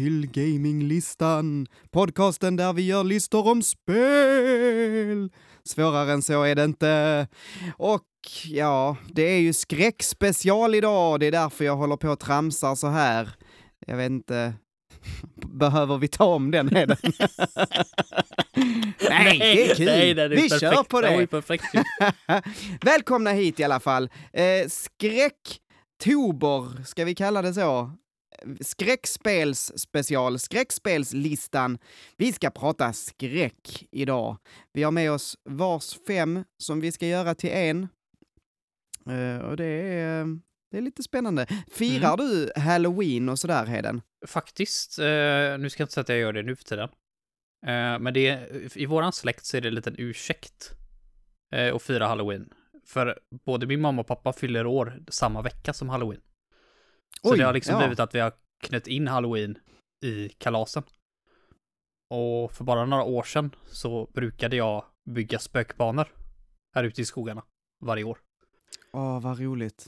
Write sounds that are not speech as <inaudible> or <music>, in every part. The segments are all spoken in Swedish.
till Gaminglistan! Podcasten där vi gör listor om spel! Svårare än så är det inte. Och ja, det är ju skräckspecial idag. Det är därför jag håller på och tramsar så här. Jag vet inte. <laughs> Behöver vi ta om den Heden? <laughs> Nej, det är kul. Nej, det är vi perfekt. kör på Det det. <laughs> Välkomna hit i alla fall. Eh, Skräcktober, ska vi kalla det så? Skräckspelsspecial, skräckspelslistan. Vi ska prata skräck idag. Vi har med oss vars fem som vi ska göra till en. Eh, och det är, det är lite spännande. Firar du halloween och sådär, Heden? Faktiskt, eh, nu ska jag inte säga att jag gör det nu för tiden. Eh, men det är, i våran släkt så är det en liten ursäkt eh, att fira halloween. För både min mamma och pappa fyller år samma vecka som halloween. Så Oj, det har liksom ja. blivit att vi har knött in halloween i kalasen. Och för bara några år sedan så brukade jag bygga spökbanor här ute i skogarna varje år. Åh, vad roligt.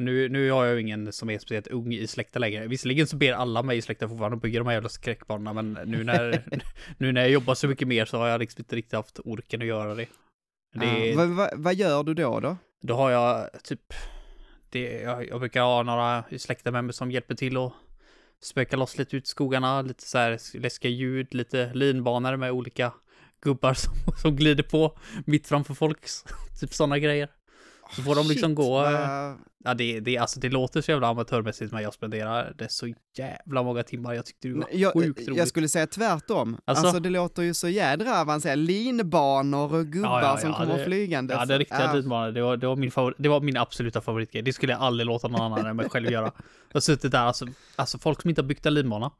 Nu, nu har jag ju ingen som är speciellt ung i släkten längre. Visserligen så ber alla mig i släkten fortfarande att bygga de här jävla skräckbanorna, men nu när, <laughs> nu när jag jobbar så mycket mer så har jag liksom inte riktigt haft orken att göra det. det Ja, vad, vad, vad gör du då? då? Då har jag typ, det, jag, jag brukar ha några i med mig som hjälper till och spöka loss lite ut i skogarna, lite så här läskiga ljud, lite linbanor med olika gubbar <laughs> som, som glider på mitt framför folks, <laughs> typ sådana grejer. Så får de liksom Shit, gå, eh, vad- Ja, det, det, alltså, det låter så jävla amatörmässigt men jag spenderar det så jävla många timmar. Jag tyckte det var Jag, sjukt roligt. jag skulle säga tvärtom. Alltså? Alltså? det låter ju så jädra avancerat. Linbanor och gubbar Ja, ja, som ja, kommer det- flygande. Ja, det riktiga linbanan, det var, det, var min det var min absoluta favoritgrej. Det skulle jag aldrig låta någon annan än mig själv göra. <laughs> Jag har suttit där, alltså, alltså folk som inte har byggt en linbana,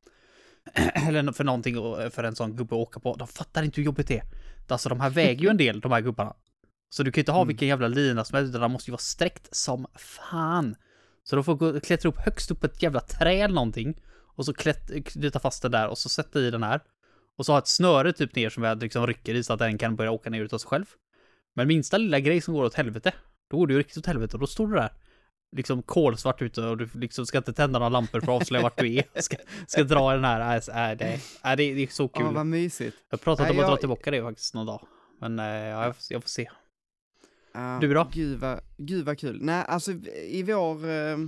<clears throat> eller för någonting för en sån gubbe att åka på, de fattar inte hur jobbigt det är. Alltså de här väger ju en del, de här gubbarna. Så du kan ju inte ha Mm. vilken jävla lina som helst, utan den måste ju vara sträckt som fan. Så de får gå, klättra upp högst upp på ett jävla träd eller någonting. Och så knyta fast den där och så sätta i den här. Och så ha ett snöre typ ner som jag liksom rycker i så att den kan börja åka ner utav sig själv. Men minsta lilla grej som går åt helvete, då går det ju riktigt åt helvete och då står du där. Liksom kolsvart ute och du liksom ska inte tända några lampor för att avslöja vart du är. Ska, ska dra den här, äh, äh, det, äh, det, det är så kul. Åh, vad mysigt. Jag har pratat om att dra jag- tillbaka det faktiskt någon dag. Men ja, jag, får, jag får se. Ja, Du då? Gud vad, gud vad kul. Nej, alltså i vår... Eh,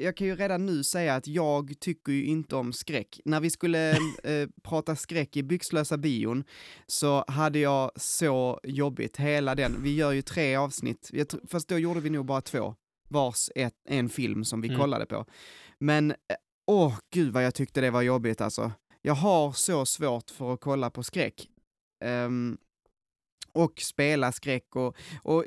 jag kan ju redan nu säga att jag tycker ju inte om skräck. När vi skulle <laughs> eh, prata skräck i Byxlösa bion så hade jag så jobbigt hela den. Vi gör ju tre avsnitt, jag, fast då gjorde vi nog bara två. Vars ett, en film som vi Mm. kollade på. Men eh, åh gud vad jag tyckte det var jobbigt alltså. Jag har så svårt för att kolla på skräck. Ehm, och spela skräck och, och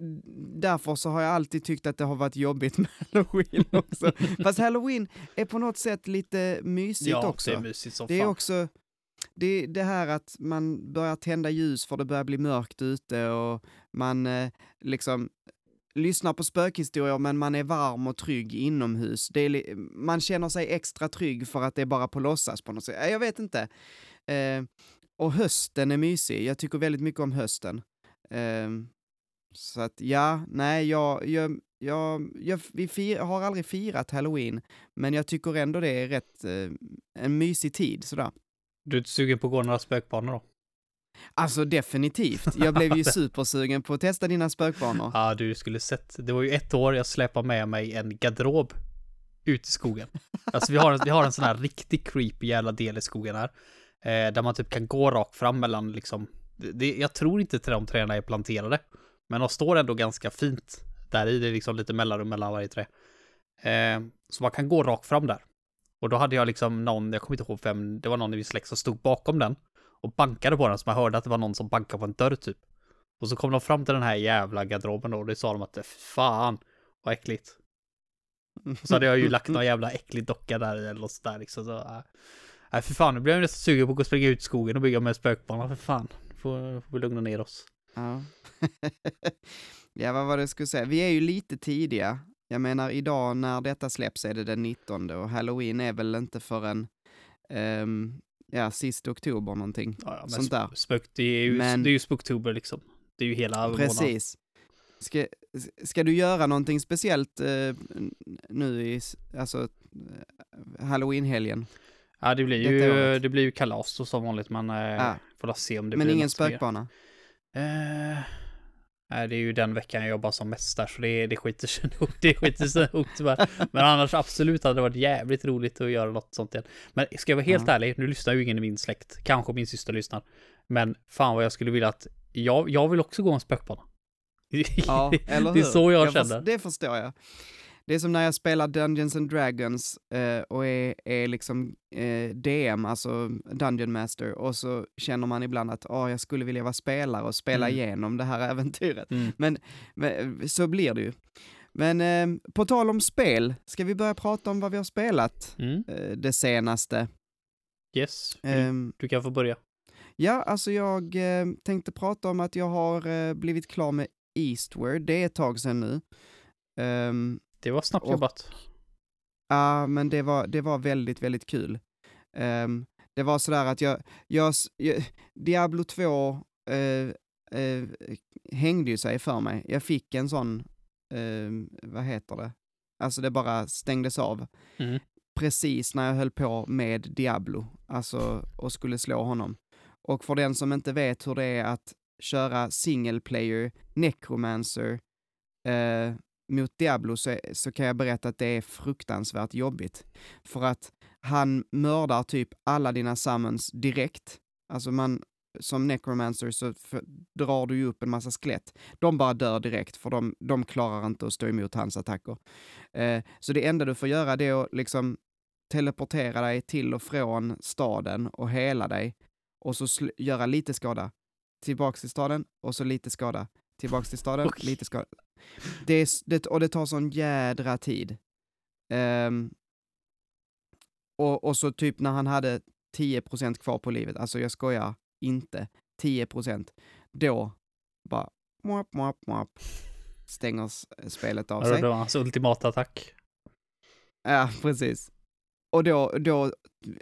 därför så har jag alltid tyckt att det har varit jobbigt <laughs> med halloween också. Fast halloween är på något sätt lite mysigt ja, också. det är mysigt som Det är fan. också det, det här att man börjar tända ljus för det börjar bli mörkt ute och man eh, liksom lyssnar på spökhistorier men man är varm och trygg inomhus. Det är, man känner sig extra trygg för att det är bara på låtsas på något sätt. Jag vet inte. Eh, och hösten är mysig. Jag tycker väldigt mycket om hösten. Eh, så att ja, nej, jag, jag, jag, jag vi fir, har aldrig firat halloween, men jag tycker ändå det är rätt eh, en mysig tid sådär. Du är inte sugen på att gå några spökbanor då? Alltså definitivt. Jag blev ju <laughs> supersugen på att testa dina spökbanor. Ja, du skulle sett. Det var ju ett år jag släpade med mig en garderob ut i skogen. Alltså vi har, vi har en sån här riktigt creepy jävla del i skogen här. Eh, där man typ kan gå rakt fram mellan liksom, det, jag tror inte att de träden är planterade. Men de står ändå ganska fint där i, det är liksom lite mellanrum mellan varje trä. Eh, så man kan gå rakt fram där. Och då hade jag liksom någon, jag kommer inte ihåg vem, det var någon i min släkt som stod bakom den och bankade på den så man hörde att det var någon som bankade på en dörr typ. Och så kom de fram till den här jävla garderoben då och det sa de att fan vad äckligt. Och så hade jag ju lagt någon jävla äcklig docka där i eller något sådär liksom. Så, äh. Nej för fan, nu blir jag nästan sugen på att gå och springa ut i skogen och bygga med spökbana för fan. Får, får vi lugna ner oss. Ja. <laughs> ja, vad var det jag skulle säga? Vi är ju lite tidiga. Jag menar, idag när detta släpps är det den 19 och halloween är väl inte förrän, um, ja, sista oktober någonting. Ja, ja, Sånt där. sp- Spök, det är ju, Men- det är ju spoktober liksom. Det är ju hela månaden. Precis. Ska, ska du göra någonting speciellt eh, nu i, alltså, eh, halloween-helgen? Ja, det blir ju, det blir ju kalas då som vanligt, men eh, Ja. Får se om det Men blir ingen spökbana? Eh, nej, det är ju den veckan jag jobbar som mest där, så det, det skiter sig <laughs> nog. Det skiter sig nog tyvärr. Men annars absolut hade det varit jävligt roligt att göra något sånt igen. Men ska jag vara helt Ja. ärlig, nu lyssnar ju ingen i min släkt. Kanske min syster lyssnar. Men fan vad jag skulle vilja att, jag, jag vill också gå en spökbana. Ja, <laughs> eller hur? det är så jag, förs- känner. det förstår jag. Det är som när jag spelar Dungeons and Dragons eh, och är, är liksom eh, DM, alltså Dungeon Master, och så känner man ibland att åh, jag skulle vilja vara spelare och spela Mm. igenom det här <laughs> äventyret. Mm. Men, men så blir det ju. Men eh, på tal om spel, ska vi börja prata om vad vi har spelat Mm. eh, det senaste? Yes, du, Ehm, du kan få börja. Ja, alltså jag eh, tänkte prata om att jag har eh, blivit klar med Eastward, det är ett tag sedan nu. Ehm, Det var snabbt och- jobbat. Ja, men det var, det var väldigt, väldigt kul. Ehm, det var sådär att jag, jag, jag Diablo 2 eh, eh, hängde ju sig för mig. Jag fick en sån, eh, vad heter det? Alltså det bara stängdes av. Mm. Precis när jag höll på med Diablo, alltså och skulle slå honom. Och för den som inte vet hur det är att köra single player, necromancer, eh, mot Diablo så, så kan jag berätta att det är fruktansvärt jobbigt. För att han mördar typ alla dina summons direkt. Alltså man, som necromancer så för, drar du ju upp en massa skelett. De bara dör direkt för de, de klarar inte att stå emot hans attacker. Eh, så det enda du får göra det är att liksom teleportera dig till och från staden och hela dig och så göra lite skada. Tillbaks till staden och så lite skada. Tillbaks till staden, Oj. lite skada. Det är, det, och det tar sån jädra tid. Ehm, och, och så typ när han hade 10% kvar på livet, alltså jag skojar inte, 10%, då bara mwap, mwap, mwap, stänger spelet av sig. Det var hans ultimata attack. Ja, precis. Och då, då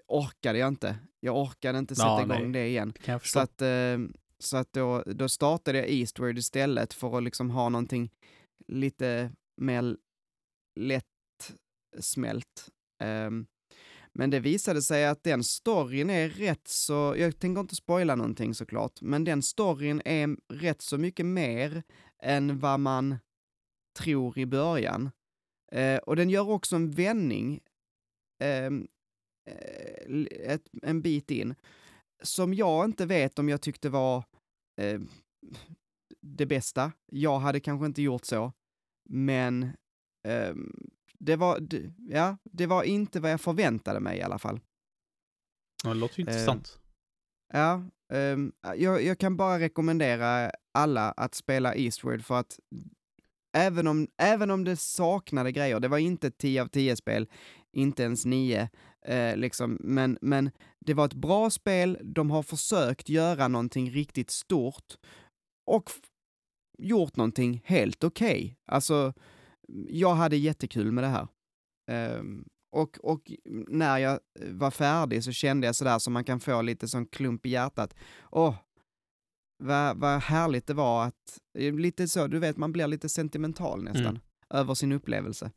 orkade jag inte. Jag orkade inte sätta Ja, igång nej. det igen. Det Så att, eh, så att då, då startade jag Eastward istället för att liksom ha någonting lite mer lättsmält. Um, men det visade sig att den storyn är rätt så, jag tänker inte spoila någonting såklart, men den storyn är rätt så mycket mer än vad man tror i början. Eh, och den gör också en vändning ehm, eh, ett, en bit in som jag inte vet om jag tyckte var eh, det bästa. Jag hade kanske inte gjort så, men ehm, det var, ja, det var inte vad jag förväntade mig i alla fall. Ja, det låter ju eh, intressant. Ja, ehm, jag, jag kan bara rekommendera alla att spela Eastward för att även om, även om det saknade grejer, det var inte 10 av 10 spel, inte ens 9, eh, liksom, men, men det var ett bra spel, de har försökt göra någonting riktigt stort och gjort någonting helt okej. Alltså, jag hade jättekul med det här. Ehm, och, och när jag var färdig så kände jag sådär som man kan få lite som klump i hjärtat. Åh, vad, vad härligt det var att, eh, lite så, du vet, man blir lite sentimental nästan Mm. över sin upplevelse.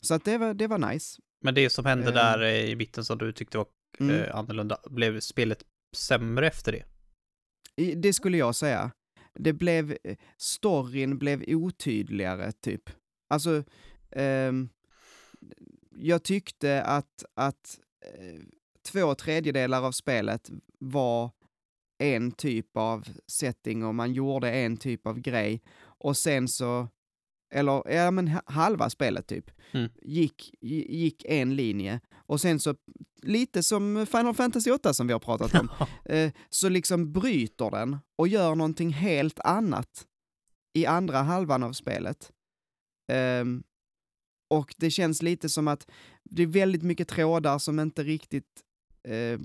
Så att det var, det var nice. Men det som hände eh, där eh, i mitten som du tyckte var Mm. eh, annorlunda, blev spelet sämre efter det? Det skulle jag säga. Det blev, eh, storyn blev otydligare typ. Alltså, ehm, jag tyckte att, att eh, två tredjedelar av spelet var en typ av setting och man gjorde en typ av grej och sen så, eller ja men ha- halva spelet typ, Mm. gick, gi- gick en linje och sen så, lite som Final Fantasy 8 som vi har pratat om, <laughs> eh, så liksom bryter den och gör någonting helt annat i andra halvan av spelet. Ehm, och det känns lite som att det är väldigt mycket trådar som inte riktigt eh,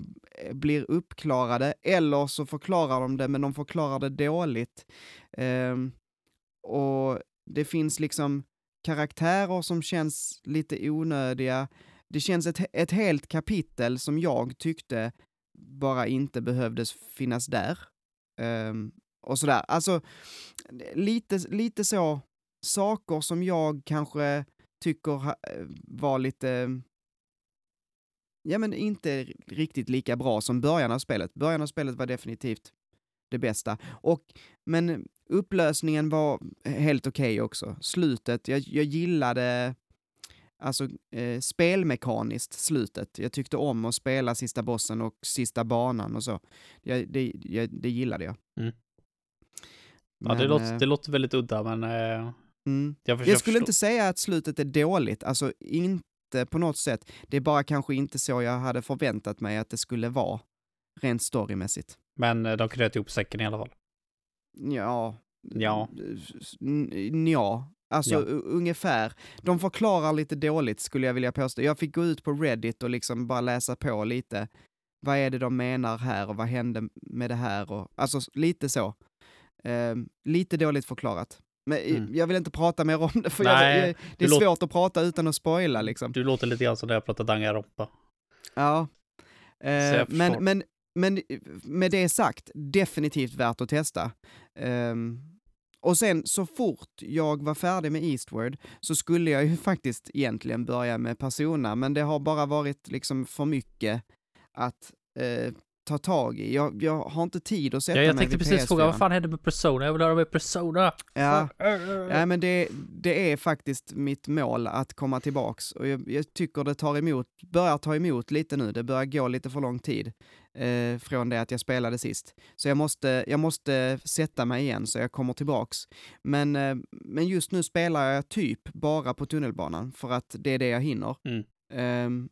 blir uppklarade, eller så förklarar de det, men de förklarar det dåligt. Ehm, och det finns liksom karaktärer som känns lite onödiga. Det känns ett, ett helt kapitel som jag tyckte bara inte behövdes finnas där. Um, och sådär. Alltså, lite, lite så, saker som jag kanske tycker eh, var lite ja men inte riktigt lika bra som början av spelet. Början av spelet var definitivt det bästa. Och, men upplösningen var helt okej okay också. Slutet, jag, jag gillade alltså eh, spelmekaniskt slutet. Jag tyckte om att spela sista bossen och sista banan och så. Jag, det, jag, det gillade jag. Mm. Ja, men, det, låter, eh, det låter väldigt udda, men eh, mm. jag, jag, jag skulle inte säga att slutet är dåligt, alltså inte på något sätt. Det är bara kanske inte så jag hade förväntat mig att det skulle vara, rent storymässigt. Men eh, de knöt ihop säcken i alla fall. Ja. Ja. Ja, Alltså ja. ungefär. De förklarar lite dåligt skulle jag vilja påstå. Jag fick gå ut på Reddit och liksom bara läsa på lite. Vad är det de menar här och vad hände med det här och alltså lite så. Uh, lite dåligt förklarat. Men mm. jag vill inte prata mer om det för Nej, jag, det är svårt att prata utan att spoila liksom. Du låter lite grann som när jag pratar Danganronpa. Ja. Uh, men, men, men med det sagt, definitivt värt att testa. Um, och sen så fort jag var färdig med Eastward så skulle jag ju <laughs> faktiskt egentligen börja med Persona, men det har bara varit liksom för mycket att eh, ta tag i. Jag, jag har inte tid att sätta ja, jag mig tänkte precis fråga, vad fan hände med Persona? Jag vill höra med Persona! Ja, ja men det, det är faktiskt mitt mål att komma tillbaks och jag, jag tycker det tar emot, börjar ta emot lite nu, det börjar gå lite för lång tid eh, från det att jag spelade sist. Så jag måste, jag måste sätta mig igen så jag kommer tillbaks. Men, eh, men just nu spelar jag typ bara på tunnelbanan för att det är det jag hinner. Mm. Um,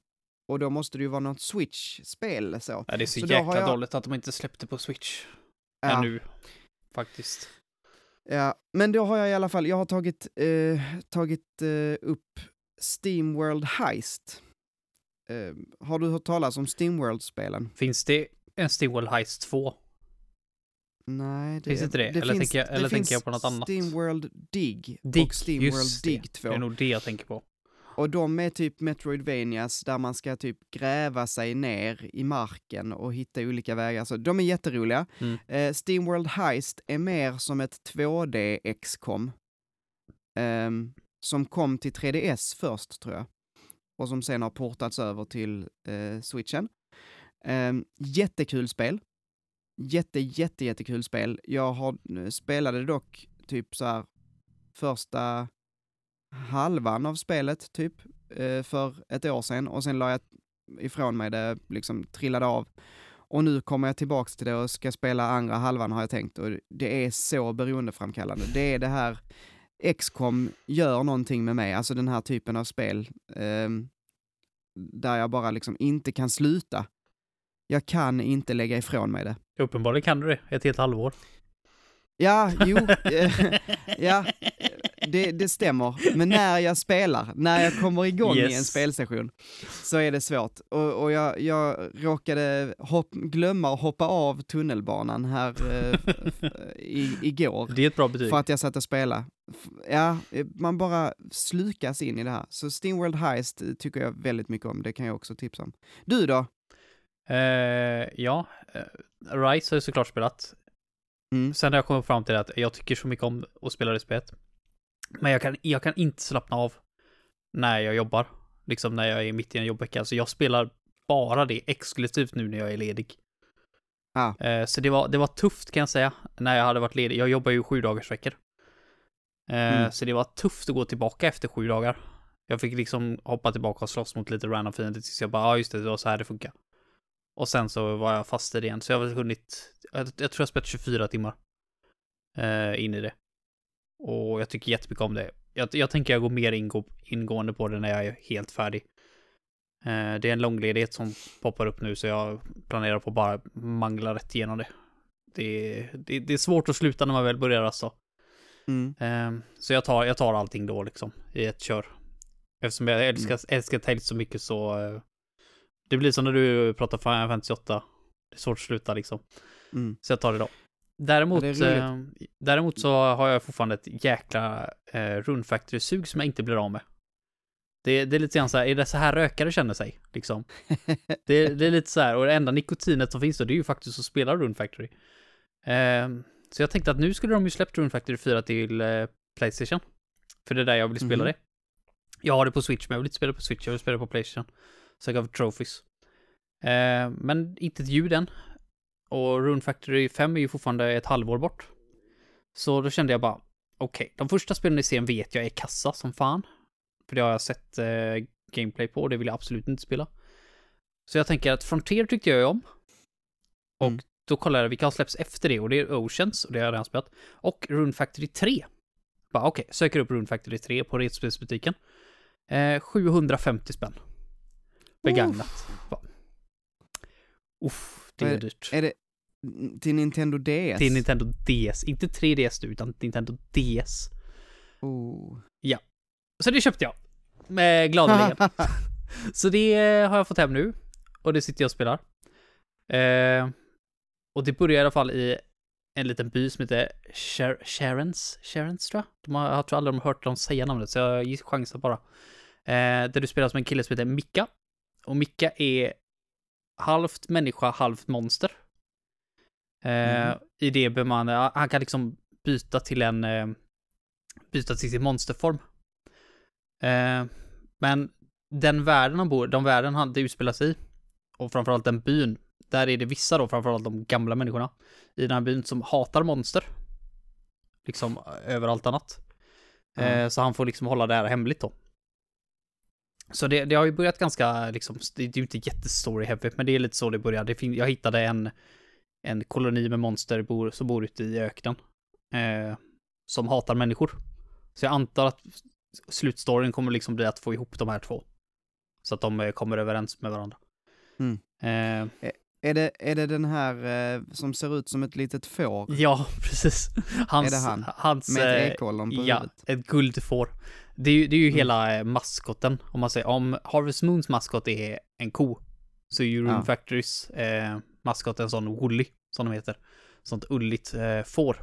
och då måste det ju vara något Switch-spel så. Ja, det är så, så jäkla jag... dåligt att de inte släppte på Switch. Ja. Ännu. Faktiskt. Ja, men då har jag i alla fall, jag har tagit, eh, tagit eh, upp Steamworld Heist. Eh, har du hört talas om Steamworld-spelen? Finns det en Steamworld Heist 2? Nej, det, finns inte det? det eller finns, tänker jag, eller tänker jag på något annat? Steamworld Dig, Dig och Steamworld Dig 2. Det är nog det jag tänker på. Och de är typ Metroidvanias där man ska typ gräva sig ner i marken och hitta olika vägar. Så de är jätteroliga. Mm. Eh, Steamworld Heist är mer som ett 2D XCOM. Eh, som kom till 3DS först tror jag. Och som sen har portats över till eh, switchen. Eh, jättekul spel. Jätte, jätte, jättekul spel. Jag har, eh, spelade dock typ så här första halvan av spelet typ eh, för ett år sedan och sen la jag ifrån mig det, liksom trillade av. Och nu kommer jag tillbaks till det och ska spela andra halvan har jag tänkt och det är så beroendeframkallande. Det är det här, XCOM gör någonting med mig, alltså den här typen av spel eh, där jag bara liksom inte kan sluta. Jag kan inte lägga ifrån mig det. Uppenbarligen kan du det, ett helt halvår. Ja, jo, eh, <laughs> ja, det, det stämmer. Men när jag spelar, när jag kommer igång yes. i en spelsession, så är det svårt. Och, och jag, jag råkade hopp, glömma att hoppa av tunnelbanan här eh, i, igår. Det är ett bra betyg. För att jag satt och spelade. Ja, man bara slukas in i det här. Så Steamworld Heist tycker jag väldigt mycket om, det kan jag också tipsa om. Du då? Uh, ja, uh, Rise har jag såklart spelat. Mm. Sen har jag kommit fram till att jag tycker så mycket om att spela det spelet. Men jag kan, jag kan inte slappna av när jag jobbar. Liksom när jag är mitt i en jobbvecka. Alltså jag spelar bara det exklusivt nu när jag är ledig. Ah. Så det var, det var tufft kan jag säga, när jag hade varit ledig. Jag jobbar ju sju dagars veckor. Eh, mm. Så det var tufft att gå tillbaka efter sju dagar. Jag fick liksom hoppa tillbaka och slåss mot lite random fiender tills jag bara, ja ah, just det, det var så här det funkar. Och sen så var jag fast i det igen, så jag har hunnit, jag, jag tror jag spelat 24 timmar. Eh, in i det. Och jag tycker jättemycket om det. Jag, jag tänker jag går mer ingå, ingående på det när jag är helt färdig. Eh, det är en långledighet som poppar upp nu så jag planerar på att bara mangla rätt igenom det. Det, det, det är svårt att sluta när man väl börjar alltså. Mm. Eh, så jag tar, jag tar allting då liksom i ett kör. Eftersom jag älskar, mm. älskar Tales så mycket så eh, det blir som när du pratar Final Fantasy 8. Det är svårt att sluta liksom. Mm. Så jag tar det då. Däremot, ja, eh, däremot så har jag fortfarande ett jäkla eh, Rune Factory-sug som jag inte blir av med. Det, det är lite grann så här, är det så här rökare känner sig? Liksom. <laughs> det, det, är lite så här, och det enda nikotinet som finns då, det är ju faktiskt att spela Rune Factory. Eh, så jag tänkte att nu skulle de ju släppt Rune Factory 4 till eh, Playstation. För det är där jag vill spela mm det. Jag har det på Switch, men jag vill inte spela på Switch, jag vill spela på Playstation. Så jag gav trophies. Eh, men inte ett ljud än. Och Rune Factory 5 är ju fortfarande ett halvår bort. Så då kände jag bara, okej, de första spelen i serien vet jag är kassa som fan. För det har jag sett eh, gameplay på och det vill jag absolut inte spela. Så jag tänker att Frontier tyckte jag om. Och Mm. då kollade jag vilka har släppts efter det och det är Oceans och det har jag redan spelat. Och Rune Factory 3. Bara okej, söker upp Rune Factory 3 på retspelsbutiken. Eh, 750 spänn. Begagnat. Bara. Uff, det är är- dyrt. Är det till Nintendo DS? Till Nintendo DS. Inte 3DS nu, utan Nintendo DS. Oh. Så det köpte jag. Med gladeligen. <laughs> Så det eh, har jag fått hem nu. Och det sitter jag och spelar. Eh, och det börjar i alla fall i en liten by som heter Sher- Sharons. Sharons tror jag. De har, jag tror aldrig de har hört dem säga namnet, så jag chansen bara. Eh, där du spelar som en kille som heter Micka. Och Micka är halvt människa, halvt monster. Eh, Mhm. I det bör man, han kan liksom byta till en, eh, byta till sin monsterform. Eh, men den världen han bor, de världen han det utspelar sig i, och framförallt den byn, där är det vissa då, framförallt de gamla människorna i den här byn som hatar monster. Liksom över allt annat. Eh, Ja. så han får liksom hålla det här hemligt då. Så det, det har ju börjat ganska, liksom, det är ju inte jättestory heavy, men det är lite så det börjar. Det fin- jag hittade en, en koloni med monster bor, som bor ute i öknen. Eh, som hatar människor. Så jag antar att slutstoryn kommer liksom bli att få ihop de här två. Så att de eh, kommer överens med varandra. Mm. Eh, Är, det, är det den här eh, som ser ut som ett litet får? ja, <laughs> precis. Hans, Är det han? Hans, Med ett eh, ekollon på Ja, huvudet? ett guldfår. Det är ju, det är ju Mm. hela eh, maskoten, om man säger. Om Harvest Moons maskot är en ko, så är ju Rune Ja. Factorys eh, maskot en sån woolly, som de heter. Sånt ulligt eh, får.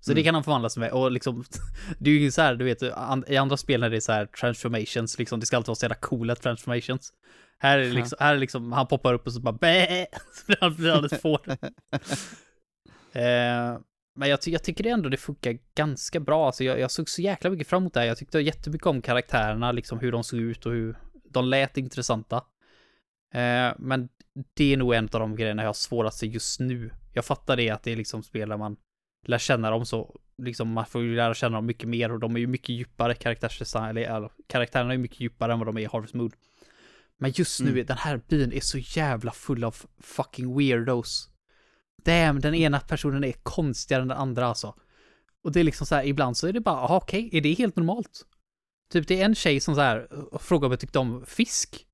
Så det Mm. kan han förvandla sig med. Och liksom, <laughs> det är ju så här, du vet, i andra spel när det är så här transformations, liksom, det ska alltid vara så jävla coola transformations. Här är det liksom, här är det liksom, han poppar upp och så bara bä, <laughs> så blir han, blir han ett får. <laughs> Eh, men jag, jag tycker ändå det funkar ganska bra. Alltså jag, jag såg så jäkla mycket fram emot det här. Jag tyckte jättemycket om karaktärerna, liksom hur de såg ut och hur de lät intressanta. Eh, men det är nog en av de grejerna jag har svårast se just nu. Jag fattar det att det är liksom spel där man lär känna dem så, liksom man får ju lära känna dem mycket mer och de är ju mycket djupare karaktärsdesign, eller eller, karaktärerna är mycket djupare än vad de är i Harvest Moon. Men just nu, Mm. den här byn är så jävla full av fucking weirdos. Damn, den ena personen är konstigare än den andra alltså. Och det är liksom så här, ibland så är det bara, aha, okej, är det helt normalt? Typ det är en tjej som så här eh, frågar om jag tyckte om fisk.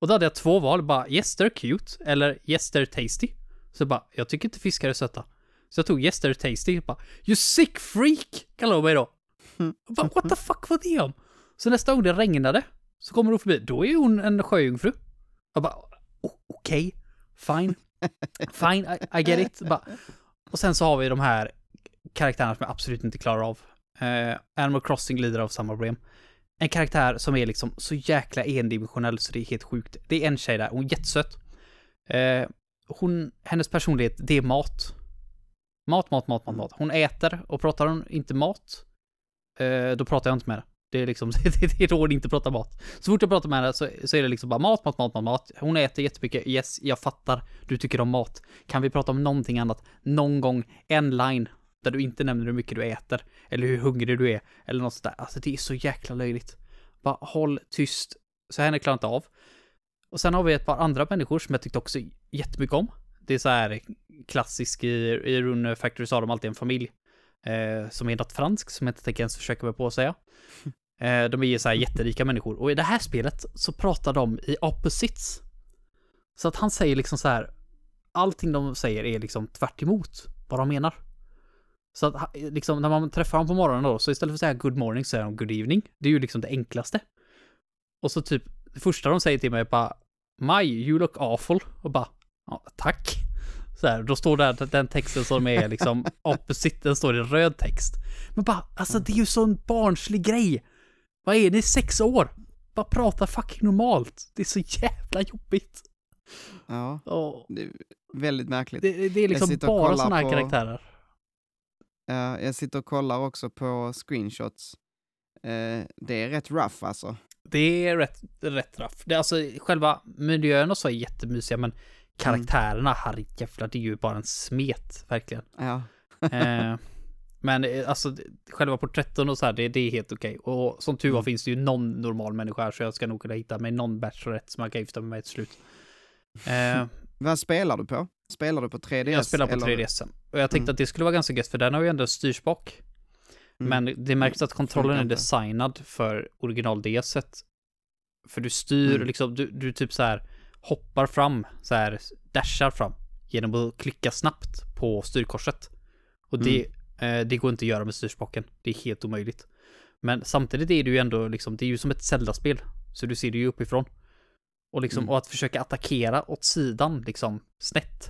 Och då hade jag två val, bara yes they're cute, eller yes they're tasty. Så jag bara, jag tycker inte fiskar är söta. Så jag tog yes they're tasty, och bara, you sick freak, kallade hon mig då. Och bara, what the fuck var det om? Så nästa gång det regnade, så kommer hon förbi, då är hon en sjöjungfru. Jag bara, okej, okej, fine, fine, I, I get it. Bara. Och sen så har vi de här karaktärerna som jag absolut inte klarar av. Eh, Animal Crossing lider av samma problem. En karaktär som är liksom så jäkla endimensionell så det är helt sjukt. Det är en tjej där, hon är jättesöt. Eh, hon, hennes personlighet, det är mat. Mat, mat, mat, mat, mat. Hon äter och pratar hon inte mat, eh, då pratar jag inte med henne. Det är liksom, <laughs> det, det är då hon inte pratar mat. Så fort jag pratar med henne så, så är det liksom bara mat, mat, mat, mat, mat. Hon äter jättemycket. Yes, jag fattar. Du tycker om mat. Kan vi prata om någonting annat? Någon gång, en line där du inte nämner hur mycket du äter. Eller hur hungrig du är. Eller något sånt där. Alltså det är så jäkla löjligt. Bara håll tyst. Så henne klarar jag inte av. Och sen har vi ett par andra människor som jag tyckte också jättemycket om. Det är så här klassisk i, i Rune Factory så har de alltid en familj. Eh, som är något franskt som jag inte tänker ens försöka mig på att säga. Eh, de är ju så här jätterika människor. Och i det här spelet så pratar de i opposites. Så att han säger liksom så här. Allting de säger är liksom tvärt emot vad de menar. Så att liksom när man träffar dem på morgonen då, så istället för att säga good morning så säger de good evening. Det är ju liksom det enklaste. Och så typ, det första de säger till mig är bara My, you look awful. Och bara, ja, tack. Så här, då står där den texten som är liksom <laughs> opposite, den står i röd text. Men bara, alltså det är ju sån barnslig grej. Vad är ni, sex år? Bara prata fucking normalt. Det är så jävla jobbigt. Ja, Och det är väldigt märkligt. det, det är liksom bara såna här på- karaktärer. Ja, jag sitter och kollar också på screenshots. Eh, det är rätt rough alltså. Det är rätt, rätt raff. Det är alltså själva miljön och så är jättemysiga, men karaktärerna, herrejävlar, det är ju bara en smet, verkligen. Ja. Eh, <laughs> men eh, alltså, själva porträtten och så här, det, det är helt okej. Och som tur var Mm. finns det ju någon normal människa här, så jag ska nog kunna hitta mig någon bachelorette som jag kan gifta mig med till slut. Eh, <laughs> Vad spelar du på? Spelar du på 3DS? jag spelar på eller? 3DS. Och jag tänkte Mm. att det skulle vara ganska gött, för den har ju ändå styrspak. Mm. Men det märks att kontrollen är designad för original ds För du styr Mm. liksom, du, du typ så här hoppar fram, så här dashar fram genom att klicka snabbt på styrkorset. Och det, Mm. Eh, det går inte att göra med styrspaken. Det är helt omöjligt. Men samtidigt är det ju ändå liksom, det är ju som ett Zelda-spel. Så du ser det ju uppifrån. Och liksom, Mm. och att försöka attackera åt sidan, liksom, snett.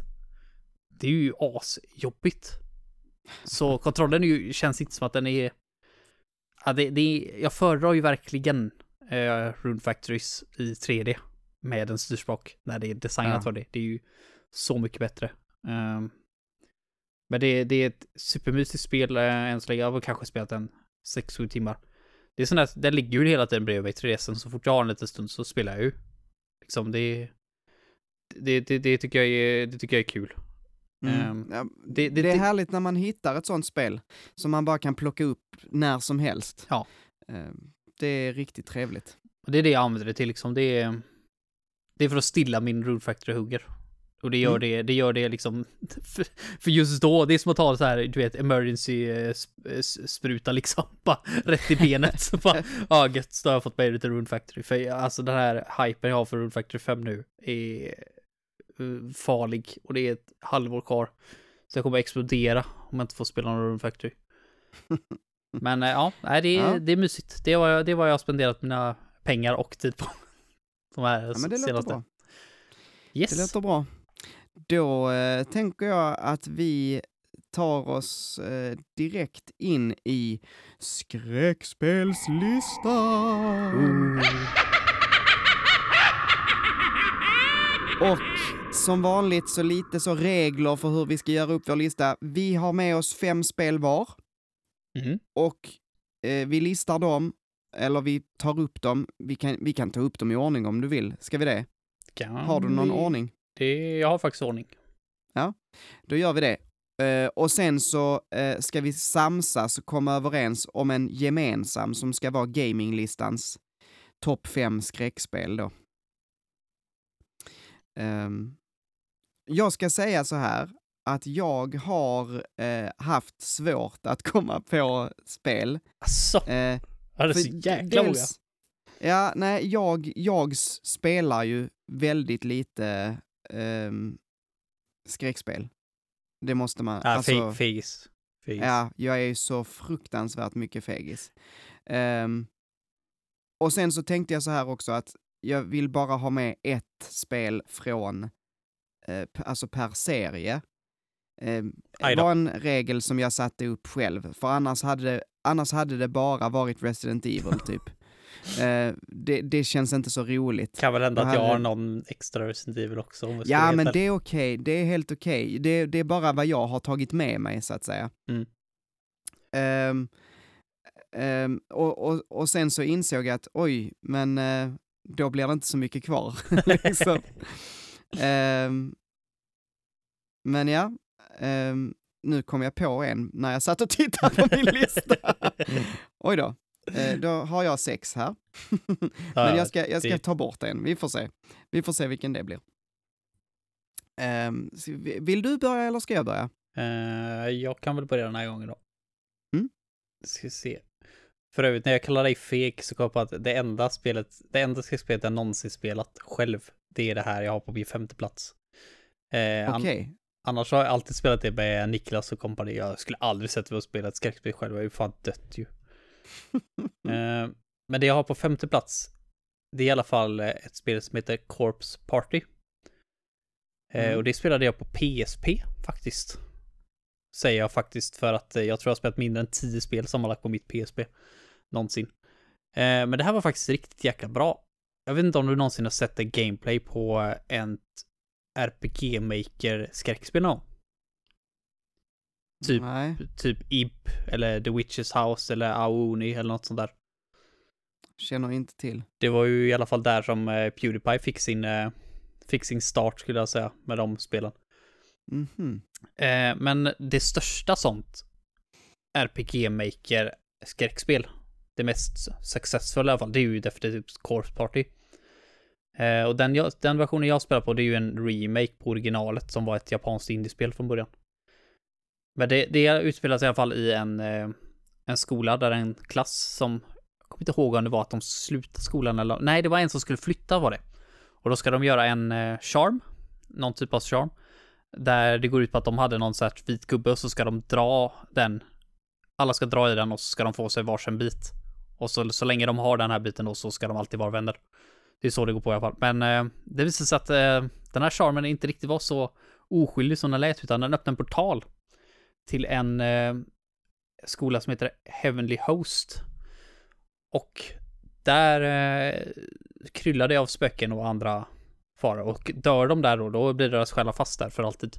Det är ju asjobbigt. Så <laughs> kontrollen ju, känns inte som att den är... Ja, det, det är, jag föredrar ju verkligen eh, Rune Factories i 3D med en styrspak när det är designat Ja. för det. Det är ju så mycket bättre. Ehm, men det, det är ett supermysigt spel eh, än så länge. Jag har kanske spelat en 6-7 timmar. Det är sånt där, den ligger ju hela tiden bredvid mig i 3DS, så fort jag har en liten stund så spelar jag ju. Liksom det... Det, det, det, tycker, jag är, det tycker jag är kul. Mm. Ja, det- det, det- är härligt när man hittar ett sånt spel som man bara kan plocka upp när som helst. Ja. Eh, Det är riktigt trevligt. Det är det jag använder det till liksom. Det är, det är för att stilla min Rune Factory-hugger. Och det gör Mm. det, det gör det liksom, <laughs> för, för just då, det är som att ta så här, du vet, emergency eh, eh, spruta liksom, <laughs> bara rätt i benet. Så bara, ja gött, så har jag fått mig lite Rune Factory. För alltså den här hypen jag har för Rune Factory 5 nu är eh, farlig. Och det är ett halvår kvar. Så jag kommer explodera om jag inte får spela någon Rune Factory. <laughs> Men eh, ja, nej, det, är, Ja. det är mysigt. Det jag, det vad jag spenderat mina pengar och tid på. De här Ja, men det låter senaste. bra. Yes. Det låter bra. Då eh, tänker jag att vi tar oss eh, direkt in i skräckspelslistan. Och som vanligt så lite så regler för hur vi ska göra upp vår lista. Vi har med oss fem spel var Mhm. och eh, vi listar dem, eller vi tar upp dem. Vi kan, vi kan ta upp dem i ordning om du vill. Ska vi det? Kan Har du någon vi- ordning? Det, jag har faktiskt ordning. Då gör vi det. Eh, och sen så eh, ska vi samsas och komma överens om en gemensam som ska vara gaminglistans topp fem skräckspel då. Ehm, jag ska säga så här att jag har eh, haft svårt att komma på spel. Asså, Eh, ja, det är så jäkla många. Ja, nej, jag, jag spelar ju väldigt lite ehm, skräckspel. Det måste man, Ja, alltså, fe- fegis. Fegis. ja, jag är ju så fruktansvärt mycket fegis. Ehm, och sen så tänkte jag så här också att jag vill bara ha med ett spel från, eh, alltså per serie. Aj Det var en regel som jag satte upp själv, för annars hade det, annars hade det bara varit Resident Evil typ. Eh, det, det känns inte så roligt. Kan väl hända Då att jag har någon extra Resident Evil också. Ja, men det är okej. Det är helt okej. Det, det är bara vad jag har tagit med mig, så att säga. Mm. Ehm, ehm, och, och, och sen så insåg jag att oj, men eh, då blir det inte så mycket kvar. <laughs> liksom. Ehm, men ja, nu kom jag på en när jag satt och tittade på min lista. <laughs> oj då. Eh, då har jag sex här. <laughs> Men jag ska, jag ska ta bort en, vi får se. Vi får se vilken det blir. Ehm, vill du börja eller ska jag börja? Eh, jag kan väl börja den här gången då. Mm. Ska se. För övrigt, när jag kallar dig feg så kom jag på att det enda spelet, det enda spelet jag någonsin spelat själv, det är det här jag har på min femte plats. Eh, Okej. annars har jag alltid spelat det med Niklas och kompani. Jag skulle aldrig sätta mig och spela ett skräckspel själv, jag är ju fan dött ju. <laughs> Eh, men det jag har på femte plats, det är i alla fall eh, ett spel som heter Corpse Party. Eh, Mm. Och det spelade jag på PSP faktiskt. Säger jag faktiskt för att jag tror jag har spelat mindre än 10 spel sammanlagt på mitt PSP. Någonsin. Eh, Men det här var faktiskt riktigt jäkla bra. Jag vet inte om du någonsin har sett en gameplay på en RPG Maker skräckspel någon? Typ Nej, typ Ib eller The Witches House eller Aoni eller något sånt där. Känner inte till. Det var ju i alla fall där som eh, Pewdiepie fick sin, eh, fick sin start skulle jag säga med de spelen. Mhm. Eh, men det största sånt RPG Maker skräckspel, det mest successful i alla fall, det är ju definitivt Corpse Party. Eh, och den, jag, den versionen jag spelar på, det är ju en remake på originalet som var ett japanskt indiespel från början. Men det, det utspelar sig i alla fall i en, eh, en skola där en klass som, jag kommer inte ihåg om det var att de slutade skolan eller, nej det var en som skulle flytta var det. Och då ska de göra en eh, charm, någon typ av charm. Där det går ut på att de hade någon sån här vit gubbe och så ska de dra den. Alla ska dra i den och så ska de få sig varsin bit. Och så, så länge de har den här biten då så ska de alltid vara vänner. Det är så det går på i alla fall. Men eh, det visar sig att eh, den här charmen inte riktigt var så oskyldig som den lät, utan den öppnade en portal till en eh, skola som heter Heavenly Host. Och där eh, kryllar det av spöken och andra faror. Och dör de där då, då blir deras själar fast där för alltid.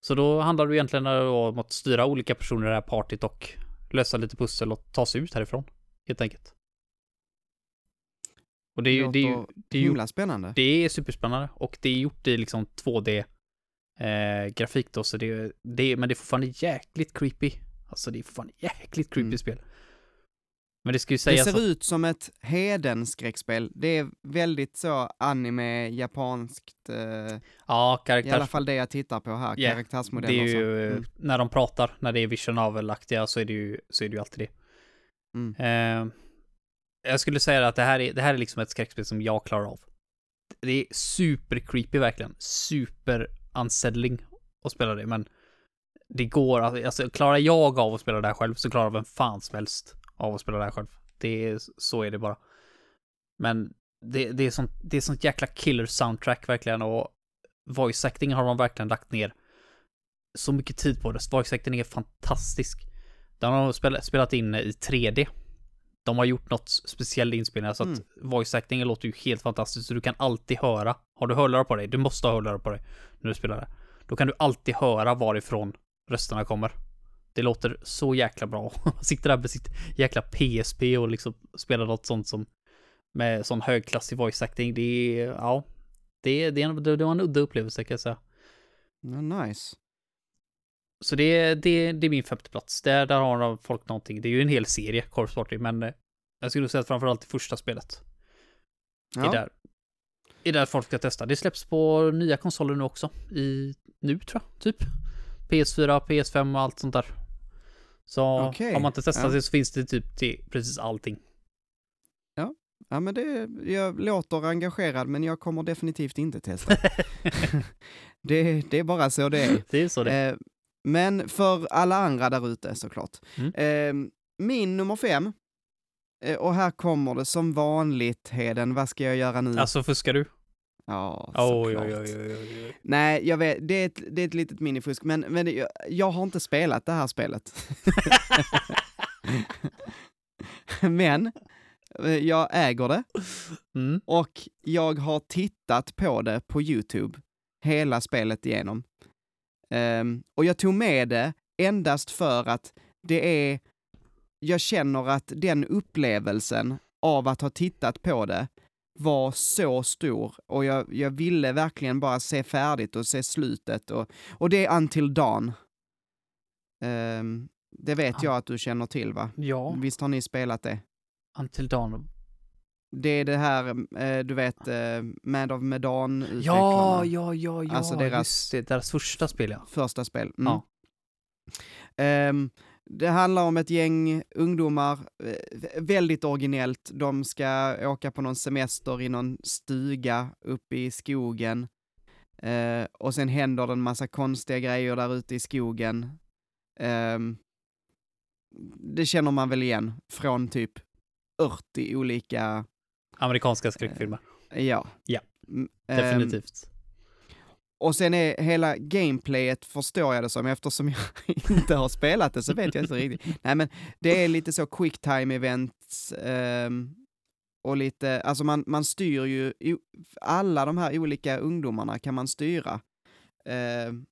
Så då handlar det egentligen om att styra olika personer i det här partyt och lösa lite pussel och ta sig ut härifrån. Helt enkelt. Och det är ju, det är ju, det är ju himla spännande. det är superspännande och det är gjort i liksom 2D eh, så det, det men det är fortfarande jäkligt creepy. Alltså det är fortfarande jäkligt creepy Mm. spel. Men det ska ju Det sägas ser att, ut som ett hedenskräckspel. Det är väldigt så anime, japanskt, eh, ja, i alla karaktärs... fall det jag tittar på här, Ja, karaktärsmodeller Det är ju, Mm. när de pratar, när det är vision novel-aktiga så är det ju, så är det ju alltid det. Mm. Eh, jag skulle säga att det här är, det här är liksom ett skräckspel som jag klarar av. Det är super creepy verkligen. Super unsettling att spela det, men det går, alltså klarar jag av att spela det här själv så klarar vem fan som helst av att spela det här själv. Det är, så är det bara. Men det, det är sånt, det är sånt jäkla killer soundtrack verkligen och voice acting har de verkligen lagt ner så mycket tid på det. Voice acting är fantastisk. Den har de spelat, spelat in i 3D. De har gjort något speciell inspelning så att Mm. voice acting låter ju helt fantastiskt så du kan alltid höra. Har du hörlurar på dig? Du måste ha hörlurar på dig när du spelar det. Då kan du alltid höra varifrån rösterna kommer. Det låter så jäkla bra. <laughs> Man sitter där med sitt jäkla PSP och liksom spelar något sånt som med sån högklassig voice acting. Det är, ja, det, är- det, det var en udda upplevelse kan jag säga. Nice. Så det, det, det är min femte plats. Där, där har folk någonting. Det är ju en hel serie, Corpse Party, men eh, jag skulle säga att framförallt det första spelet är Ja, där. Är där folk ska testa. Det släpps på nya konsoler nu också. I, nu tror jag, typ. PS4, PS5 och allt sånt där. Så Okej, har man inte testat ja. det så finns det typ till precis allting. ja men det, jag låter engagerad men jag kommer definitivt inte testa. <laughs> <laughs> det, det är bara så det är. Det är så det är. Eh, men för alla andra där ute såklart. Mm. Eh, min nummer fem, eh, och här kommer det som vanligt Heden, vad ska jag göra nu? Alltså fuskar du? ja, såklart. oj, oj, oj. Nej, jag vet, det är ett, det är ett litet minifusk, men, men det- jag, jag har inte spelat det här spelet. <laughs> men eh, jag äger det Mm. och jag har tittat på det på YouTube, hela spelet igenom. Ehm, och jag tog med det endast för att det är, jag känner att den upplevelsen av att ha tittat på det var så stor och jag, jag ville verkligen bara se färdigt och se slutet och, och det är Until Dawn. Ehm, det vet jag att du känner till va? Ja, Visst har ni spelat det? Until Dawn. Det är det här, eh, du vet, eh, Mad of Medan Ja, ja, ja, ja. Alltså deras- det, deras första spel ja. första spel. Mm. Ja. Ehm, det handlar om ett gäng ungdomar, eh, väldigt originellt. De ska åka på någon semester i någon stuga uppe i skogen. Eh, och sen händer det en massa konstiga grejer där ute i skogen. Ehm, det känner man väl igen från typ 40 olika, Amerikanska skräckfilmer. ja. Ja, Mm, Definitivt. Och sen är hela gameplayet, förstår jag det som, eftersom jag <laughs> inte har spelat det så vet jag inte riktigt. <laughs> Nej men det är lite så quick time events ehm, och lite, alltså man, man styr ju, alla de här olika ungdomarna kan man styra ehm,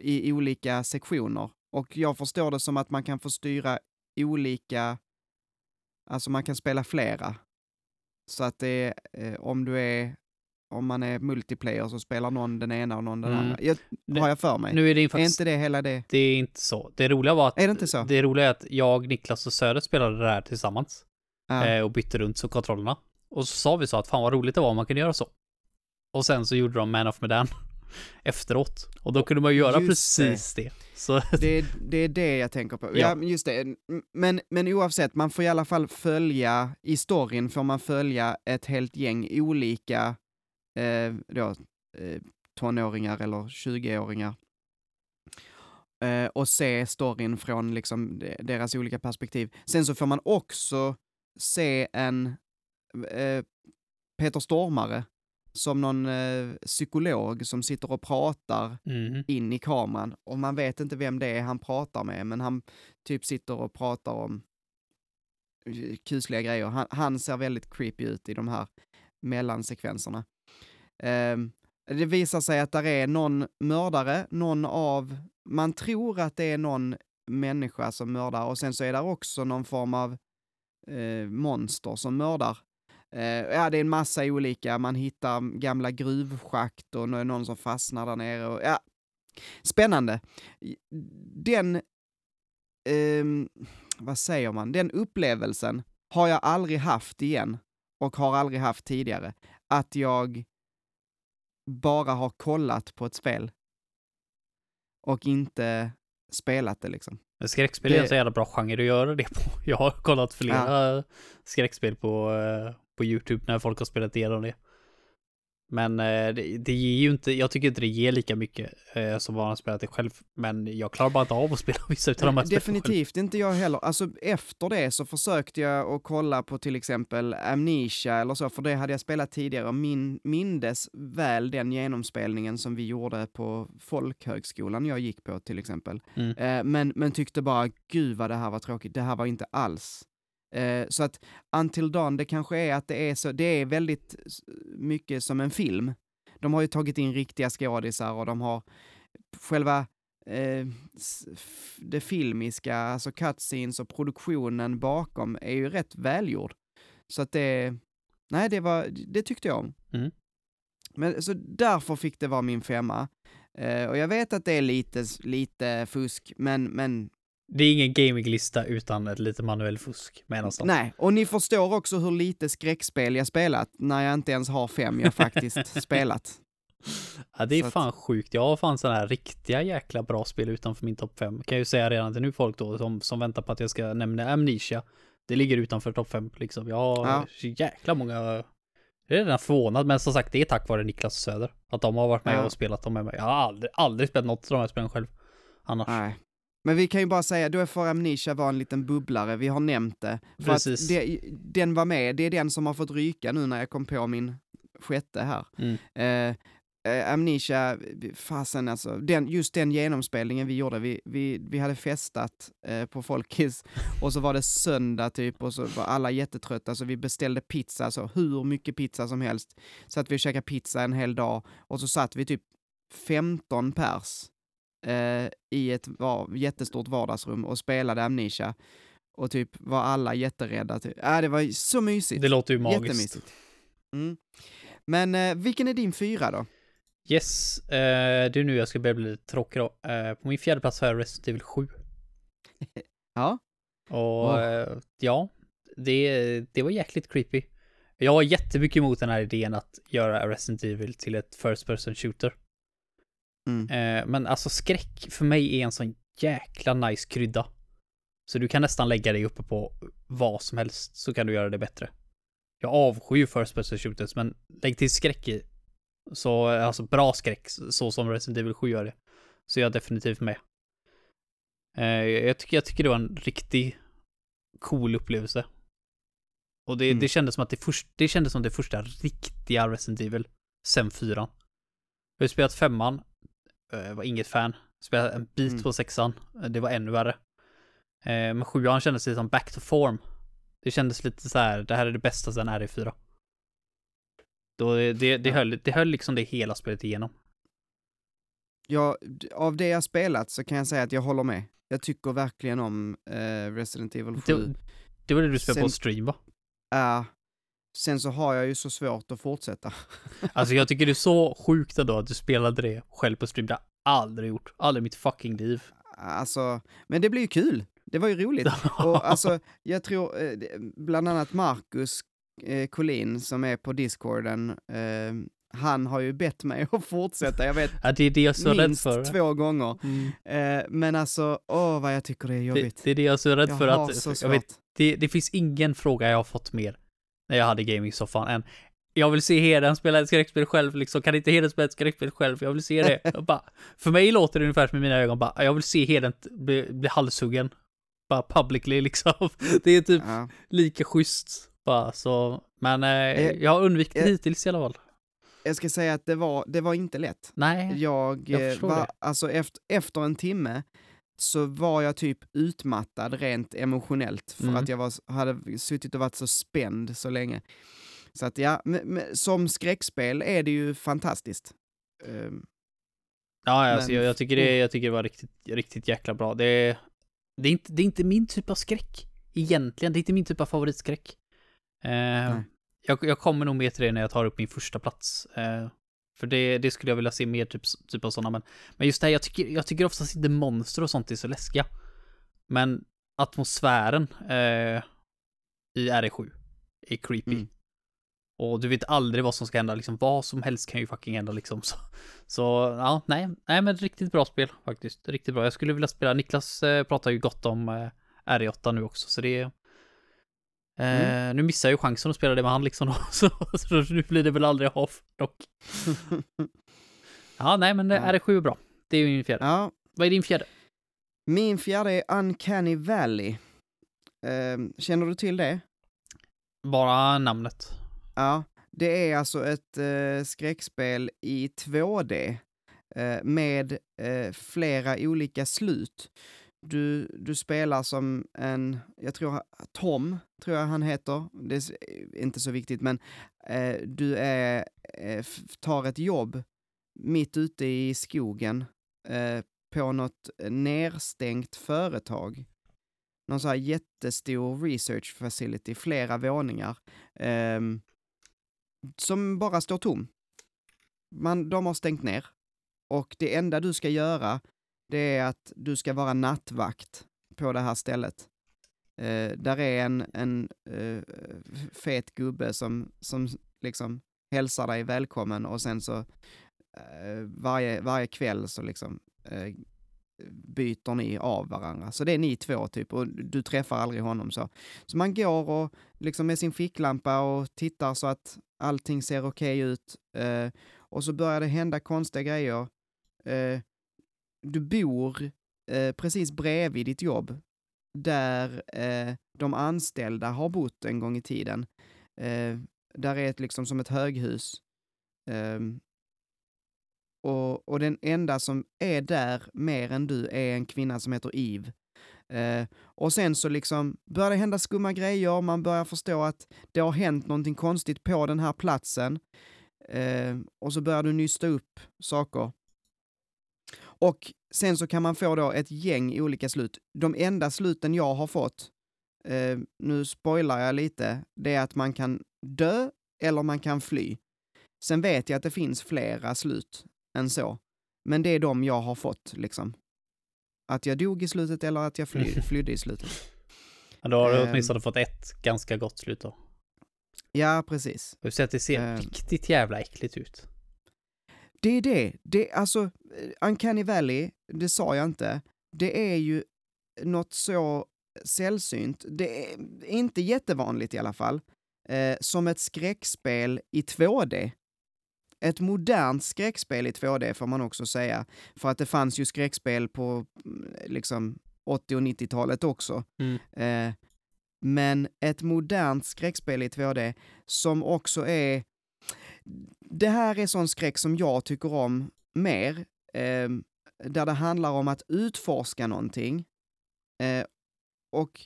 i, i olika sektioner. Och jag förstår det som att man kan få styra olika, Alltså man kan spela flera. Så att det är, eh, om du är, om man är multiplayer så spelar någon den ena och någon den Mm. andra. Jag, har jag för mig. Nu är det ju Är faktiskt... inte det hela det? Det är inte så. Det roliga var att... Är det inte så? Det roliga är att jag, Niklas och Söder spelade det här tillsammans. Ja. eh, och bytte runt så kontrollerna. Och så sa vi så att fan vad roligt det var om man kunde göra så. Och sen så gjorde de Man of Medan <laughs> efteråt. Och då kunde man göra Just precis det. Så <laughs> Det, är, det är det jag tänker på. Ja, Ja. just det. Men, men oavsett, man får i alla fall följa, i storyn får man följa ett helt gäng olika eh, då, eh, tonåringar eller 20-åringar. Eh, och se storyn från liksom de- deras olika perspektiv. Sen så får man också se en eh, Peter Stormare som någon eh, psykolog som sitter och pratar Mhm. in i kameran och man vet inte vem det är han pratar med, men han typ sitter och pratar om eh, kusliga grejer. Han, han ser väldigt creepy ut i de här mellansekvenserna. Ehm, det visar sig att där är någon mördare, någon av, man tror att det är någon människa som mördar och sen så är där också någon form av eh, monster som mördar. Eh, ja, det är en massa olika, man hittar gamla gruvschakt och någon som fastnar där nere. Och, ja. Spännande. Den, ehm, vad säger man, den upplevelsen har jag aldrig haft igen och har aldrig haft tidigare. Att jag bara har kollat på ett spel och inte spelat det liksom. Men Skräckspel är Det- en så jävla bra genre att göra det på. <laughs> Jag har kollat flera skräckspel på, eh, på YouTube när folk har spelat igenom det. Men eh, det, det ger ju inte, jag tycker inte det ger lika mycket eh, som man har spelat det själv. Men jag klarar bara inte av att <laughs> spela vissa utav de här. Definitivt inte jag heller. Alltså efter det så försökte jag att kolla på till exempel Amnesia eller så, för det hade jag spelat tidigare och min, mindes väl den genomspelningen som vi gjorde på folkhögskolan jag gick på till exempel. Mm. Eh, men, men tyckte bara, gud vad det här var tråkigt, det här var inte alls. Eh, så att Until Dawn, det kanske är att det är så, det är väldigt mycket som en film. De har ju tagit in riktiga skådisar och de har själva eh, det filmiska, alltså cutscenes och produktionen bakom är ju rätt välgjord. Så att det, nej det var, det tyckte jag om. Mm. Men så därför fick det vara min femma. Eh, och jag vet att det är lite, lite fusk, men, men Det är ingen gaminglista utan ett lite manuell fusk med någonstans. nej. Och ni förstår också hur lite skräckspel jag spelat när jag inte ens har fem jag faktiskt <laughs> spelat. Ja, det är Så att- fan sjukt. Jag har fan sådana här riktiga jäkla bra spel utanför min topp 5. Kan jag ju säga redan till nu folk då som, som väntar på att jag ska nämna Amnesia. Det ligger utanför topp 5 liksom. Jag har Ja. jäkla många... Jag är redan förvånad, men som sagt det är tack vare Niklas och Söder. Att de har varit med Ja. och spelat dem med mig. Jag har aldrig, aldrig spelat något av de här spelen själv. Annars. Nej. Men vi kan ju bara säga, då får Amnesia vara en liten bubblare, vi har nämnt det. För Precis. att det, den var med, det är den som har fått ryka nu när jag kom på min sjätte här. Mm. Eh, eh, Amnesia, fasen alltså, den, just den genomspelningen vi gjorde, vi, vi, vi hade festat eh, på Folkis <laughs> och så var det söndag typ och så var alla jättetrötta så vi beställde pizza, alltså hur mycket pizza som helst. Så att vi käkade pizza en hel dag och så satt vi typ 15 pers eh, i ett var, jättestort vardagsrum och spelade Amnesia. Och typ var alla jätterädda. Typ. Äh, det var så mysigt. Det låter ju magiskt. Mm. Men eh, vilken är din fyra då? Yes, eh, det är nu jag ska börja bli lite tråkig då. Eh, på min fjärde plats har jag Resident Evil 7. <laughs> Ja. Och eh, ja, det, det var jäkligt creepy. Jag har jättemycket emot den här idén att göra Resident Evil till ett first person shooter. Mm. Eh, men alltså skräck för mig är en sån jäkla nice krydda. Så du kan nästan lägga dig uppe på vad som helst så kan du göra det bättre. Jag avskyr first person shooters men lägg till skräck i. Så, alltså bra skräck så som Resident Evil 7 gör det. Så jag är definitivt med. Eh, jag, tycker, jag tycker det var en riktig cool upplevelse. Och det, Mm. det kändes som att det, först, det kändes som det första riktiga Resident Evil sen fyran. Jag har spelat femman, eh, var inget fan. Spelade en bit Mm. på sexan, eh, det var ännu värre. Eh, men sjuan kändes lite som back to form. Det kändes lite så här, det här är det bästa sen RE4. Då det, det, det, höll, det höll liksom det hela spelet igenom. Ja, av det jag spelat så kan jag säga att jag håller med. Jag tycker verkligen om eh, Resident Evil 7. Det, Det var det du spelade på Sen- stream va? Ja. Sen så har jag ju så svårt att fortsätta. <laughs> Alltså jag tycker det är så sjukt ändå att du spelade det själv på stream. Det har jag aldrig gjort. Aldrig i mitt fucking liv. Alltså, men det blir ju kul. Det var ju roligt. <laughs> Och alltså, jag tror eh, det- bland annat Marcus eh, Collin som är på discorden, eh, han har ju bett mig <laughs> att fortsätta, jag vet, Ja, det är det jag är så rädd minst för. två gånger. Mm. Men alltså, åh vad jag tycker det är Det, jobbigt. det är det jag är så rädd jag för att, jag vet, det, det finns ingen fråga jag har fått mer när jag hade gaming-soffan än jag vill se Heden spela ett skräckspel själv liksom, kan inte Heden spela ett skräckspel själv? Jag vill se det. <laughs> Jag bara, för mig låter det ungefär som i mina ögon bara, jag vill se Heden bli, bli halshuggen. Bara publicly liksom. <laughs> Det är typ Ja. lika schysst. Bara så, men eh, Eh, jag har undvikit det eh, hittills i alla fall. Jag ska säga att det var, det var inte lätt. Nej, Jag, jag eh, förstår var, det. alltså efter, efter en timme så var jag typ utmattad rent emotionellt för Mm. att jag var, hade suttit och varit så spänd så länge. Så att ja, som skräckspel är det ju fantastiskt. Ehm, Ja, alltså, Men- jag, jag, tycker det, jag tycker det var riktigt, riktigt jäkla bra. Det, är- det, är inte, det är inte min typ av skräck. Egentligen, det är inte min typ av favoritskräck. Eh, jag, jag kommer nog med till det när jag tar upp min första plats. Eh, för det, det skulle jag vilja se mer typ, typ av sådana. Men, men just det här, jag tycker, jag tycker oftast inte monster och sånt är så läskiga. Men atmosfären eh, i RE7 är creepy. Mm. Och du vet aldrig vad som ska hända, liksom vad som helst kan ju fucking hända liksom. <laughs> Så, så ja, nej, nej men riktigt bra spel faktiskt. Riktigt bra. Jag skulle vilja spela, Niklas eh, pratar ju gott om eh, RE8 nu också, så det är... Eh, Mm. Nu missar jag ju chansen att spela det med han liksom då, <laughs> så, så nu blir det väl aldrig av dock. <laughs> Ja, nej men Ja. ja. RE7 är bra. Det är ju min fjärde. ja, Vad är din fjärde? min fjärde är Uncanny Valley. Ehm, känner du till det? Bara namnet. Ja, det är alltså ett eh, skräckspel i 2D eh, med eh, flera olika slut. Du, du spelar som en, jag tror Tom, tror jag han heter, det är eh, inte så viktigt, men eh, du är, eh, tar ett jobb mitt ute i skogen eh, på något nerstängt företag. Någon så här jättestor research facility, flera våningar. Ehm, som bara står tom. Man, de har stängt ner. Och det enda du ska göra, det är att du ska vara nattvakt på det här stället. Eh, där är en, en eh, fet gubbe som, som liksom hälsar dig välkommen och sen så eh, varje, varje kväll så liksom eh, byter ni av varandra. Så det är ni två typ och du träffar aldrig honom så. Så man går och liksom med sin ficklampa och tittar så att allting ser okej ut. Eh, och så börjar det hända konstiga grejer. Eh, du bor eh, precis bredvid ditt jobb där eh, de anställda har bott en gång i tiden. Eh, där är ett liksom som ett höghus. Ehm, och, och den enda som är där mer än du är en kvinna som heter Eve. Eh, och sen så liksom börjar det hända skumma grejer, man börjar förstå att det har hänt någonting konstigt på den här platsen. Eh, och så börjar du nysta upp saker. Och sen så kan man få då ett gäng olika slut. De enda sluten jag har fått, eh, nu spoilar jag lite, det är att man kan dö eller man kan fly. Sen vet jag att det finns flera slut än så. Men det är de jag har fått, liksom. Att jag dog i slutet eller att jag fly, <laughs> flydde i slutet. Ja, då har du Ehm. åtminstone fått ett ganska gott slut då. Ja, precis. Du ser att det ser Ehm. riktigt jävla äckligt ut. Det är det. det alltså, eh, Uncanny Valley, det sa jag inte, det är ju något så sällsynt, det är inte jättevanligt i alla fall, eh, som ett skräckspel i 2D. Ett modernt skräckspel i 2D får man också säga, för att det fanns ju skräckspel på mm, liksom 80 och 90-talet också. Mm. Eh, men ett modernt skräckspel i 2D som också är... Det här är sån skräck som jag tycker om mer, eh, där det handlar om att utforska någonting. Eh, och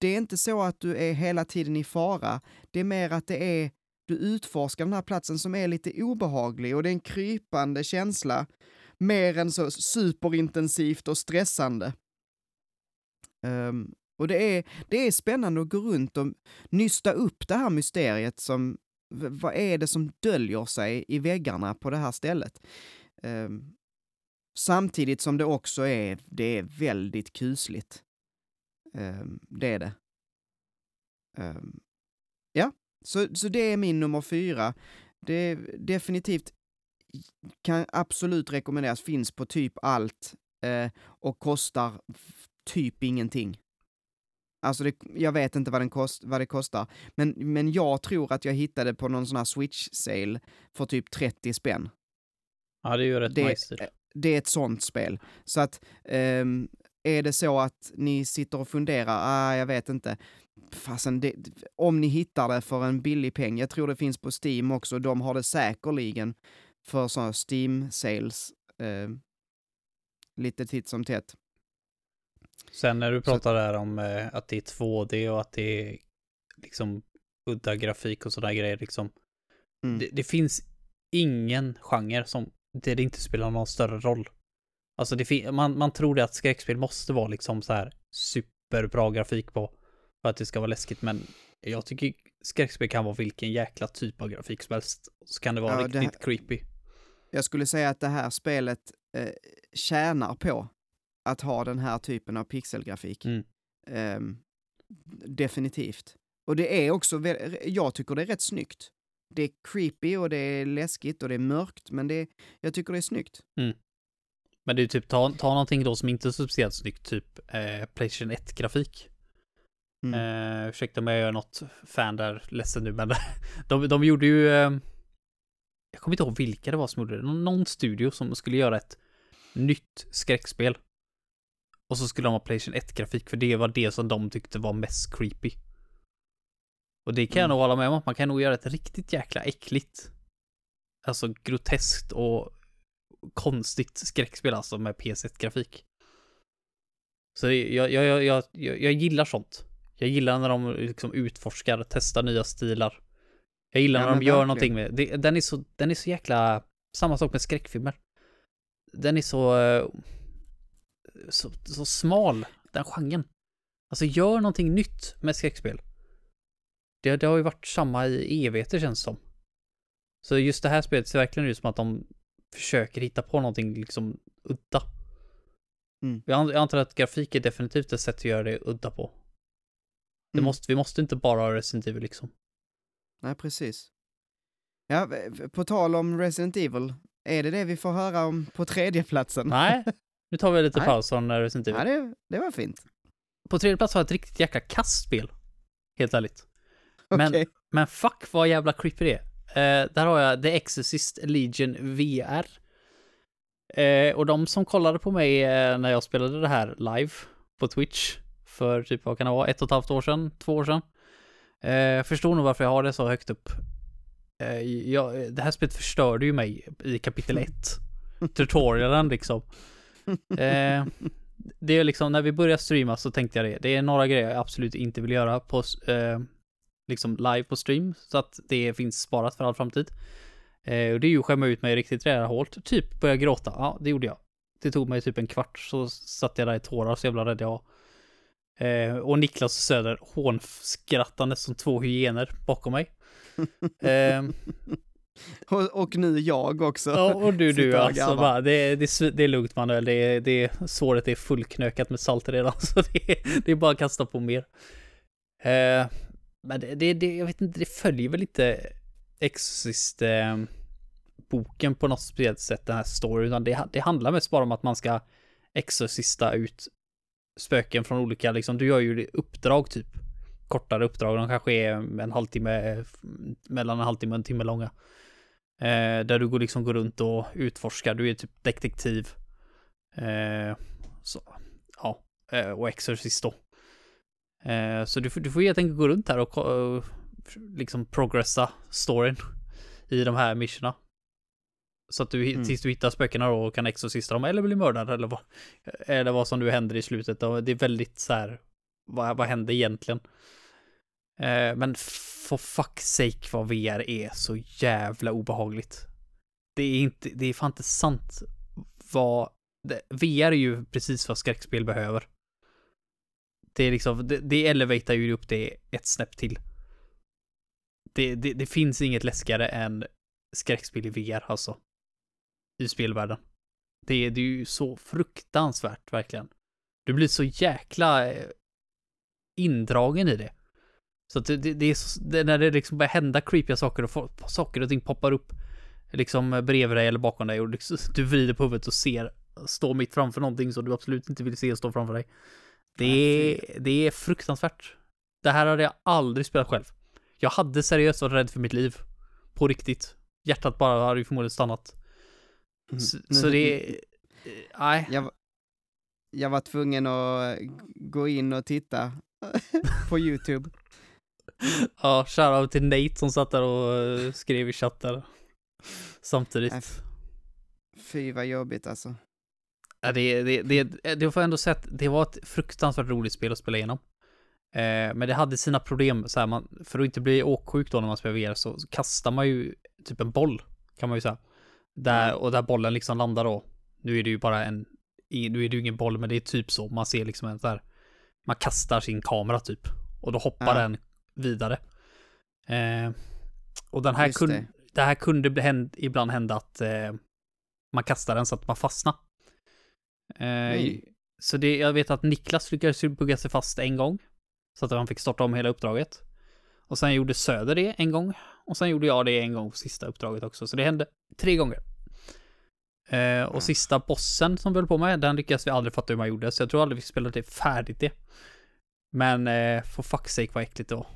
det är inte så att du är hela tiden i fara, det är mer att det är du utforskar den här platsen som är lite obehaglig och det är en krypande känsla, mer än så superintensivt och stressande. Um, Och det är, det är spännande att gå runt och nysta upp det här mysteriet som, vad är det som döljer sig i väggarna på det här stället? Ehm, samtidigt som det också är, det är väldigt kusligt. Ehm, det är det. Ehm, ja, så, så det är min nummer fyra. Det är definitivt kan absolut rekommenderas, finns på typ allt eh, och kostar typ ingenting. Alltså, det, jag vet inte vad, den kost, vad det kostar, men, men jag tror att jag hittade på någon sån här Switch-sale för typ 30 spänn. Ja, det är ju rätt Det- nice. typ. Det är ett sånt spel. Så att ehm, är det så att ni sitter och funderar, ah, jag vet inte, fasen, det, om ni hittar det för en billig peng, jag tror det finns på Steam också, de har det säkerligen för sådana Steam-sales eh, lite titt som tätt. Sen när du Så- pratar där om eh, att det är 2D och att det är liksom udda grafik och sådana grejer liksom. Mm. Det, det finns ingen genre som där det inte spelar någon större roll. Alltså det man, man tror det att skräckspel måste vara liksom så här superbra grafik på för att det ska vara läskigt men jag tycker skräckspel kan vara vilken jäkla typ av grafik som helst. Så kan det vara Ja, det- riktigt creepy. Jag skulle säga att det här spelet eh, tjänar på att ha den här typen av pixelgrafik. Mm. Ehm, definitivt. Och det är också, jag tycker det är rätt snyggt. Det är creepy och det är läskigt och det är mörkt, men det jag tycker det är snyggt. Men det är typ, ta, ta någonting då som inte är speciellt snyggt, typ eh, Playstation 1-grafik. Mm. Eh, ursäkta mig, jag är något fan där, ledsen nu, men <laughs> de, de gjorde ju... Eh, jag kommer inte ihåg vilka det var som gjorde det. Någon studio som skulle göra ett nytt skräckspel. Och så skulle de ha Playstation 1-grafik, för det var det som de tyckte var mest creepy. Och det kan jag Mm. nog hålla med om, att man kan nog göra ett riktigt jäkla äckligt. Alltså groteskt och konstigt skräckspel alltså med PS1-grafik. Så jag, jag, jag, jag, gillar sånt. Jag gillar när de liksom utforskar, testar nya stilar. Jag gillar när de gör någonting med det. Den är så, den är så jäkla, samma sak med skräckfilmer. Den är så, eh, så, så smal, den genren. Alltså gör någonting nytt med skräckspel. Det, det har ju varit samma i evigheter känns det som. Så just det här spelet ser verkligen ut som att de försöker hitta på någonting liksom udda. Mm. Jag, an- jag antar att grafik är definitivt ett sätt att göra det udda på. Det Mm. måste, vi måste inte bara ha Resident Evil liksom. Nej, precis. Ja, på tal om Resident Evil, är det det vi får höra om på tredje platsen? Nej, <laughs> nu tar vi lite Nej. paus från eh, Resident Evil. Ja, det, det var fint. På tredje plats har jag ett riktigt jäkla kastspel. Helt ärligt. Men- Okej. Men fuck vad jävla creepy det är. Eh, där har jag The Exorcist Legion VR. Eh, och de som kollade på mig eh, när jag spelade det här live på Twitch för typ, vad kan det vara, ett och ett halvt år sedan, två år sedan. Eh, förstår nog varför jag har det så högt upp. Eh, jag, det här spelet förstörde ju mig i kapitel 1. <laughs> Tutorialen liksom. <laughs> Eh, det är liksom, när vi började streama så tänkte jag det. Det är några grejer jag absolut inte vill göra på, eh, liksom live på stream. Så att det finns sparat för all framtid. Eh, och det är ju att skämma ut mig riktigt rejält hårt. Typ börja gråta. Ja, det gjorde jag. Det tog mig typ en kvart så satt jag där i tårar så jävla rädd jag var. Eh, och Niklas Söder hånskrattandes som två hyener bakom mig. <laughs> Eh, <laughs> Och, och nu jag också. Ja, och du, du alltså bara, det, det, det är lugnt Manuel, det är, det såret är fullknökat med salt redan, <laughs> så det det är bara att kasta på mer. Eh, men det, det, det, jag vet inte, det följer väl inte Exorcist eh, boken på något speciellt sätt, den här storyn, utan det, det handlar mest bara om att man ska exorcista ut spöken från olika, liksom, du gör ju uppdrag typ. Kortare uppdrag, de kanske är en halvtimme, mellan en halvtimme och en timme långa. Eh, där du går liksom går runt och utforskar. Du är typ detektiv. Eh, så, ja, eh, och exorcist då. Eh, så du, du får helt enkelt gå runt här och ko- liksom progressa storyn i de här missionerna. Så att du Mm. tills du hittar spökena då och kan exorcista dem eller bli mördad eller vad, eller vad som nu händer i slutet. Och det är väldigt så här, vad, vad händer egentligen? Eh, men for fuck's sake vad VR är så jävla obehagligt. Det är inte, det är fan inte sant vad, det, VR är ju precis vad skräckspel behöver. Det är liksom, det, det elevatar ju upp det ett snäpp till. Det, det, det finns inget läskigare än skräckspel i VR alltså. I spelvärlden. Det, det är ju så fruktansvärt verkligen. Du blir så jäkla eh, indragen i det. Så att det, det, är så, det, när det liksom börjar hända creepiga saker och få- saker och ting poppar upp liksom bredvid dig eller bakom dig och liksom, <laughs> du vrider på huvudet och ser stå mitt framför någonting som du absolut inte vill se stå framför dig. Det är, det är fruktansvärt. Det här hade jag aldrig spelat själv. Jag hade seriöst varit rädd för mitt liv. På riktigt. Hjärtat bara hade ju förmodligen stannat. Mm. Så, så det är... Nej. Jag, jag var tvungen att gå in och titta <laughs> på YouTube. <laughs> Ja, shoutout till Nate som satt där och eh, skrev i chatten. Samtidigt. Fy vad jobbigt alltså. Ja, det, det, det, det får jag ändå att det var ett fruktansvärt roligt spel att spela igenom. Eh, men det hade sina problem, så här, man, för att inte bli åksjuk då när man spelar VR så, så kastar man ju typ en boll, kan man ju säga. Där, och där bollen liksom landar då. Nu är det ju bara en, nu är det ju ingen boll, men det är typ så. Man ser liksom en så här, man kastar sin kamera typ. Och då hoppar Ja. den vidare. Eh, och den här kunde, det. det. här kunde händ, ibland hända att eh, man kastar den så att man fastnar. Eh, så det, jag vet att Niklas lyckades bugga sig fast en gång. Så att han fick starta om hela uppdraget. Och sen gjorde Söder det en gång. Och sen gjorde jag det en gång på sista uppdraget också. Så det hände tre gånger. Eh, och Ja. sista bossen som vi höll på med, den lyckades vi aldrig fatta hur man gjorde. Så jag tror aldrig vi spelade det färdigt det. Men eh, for fuck's sake vad äckligt det var.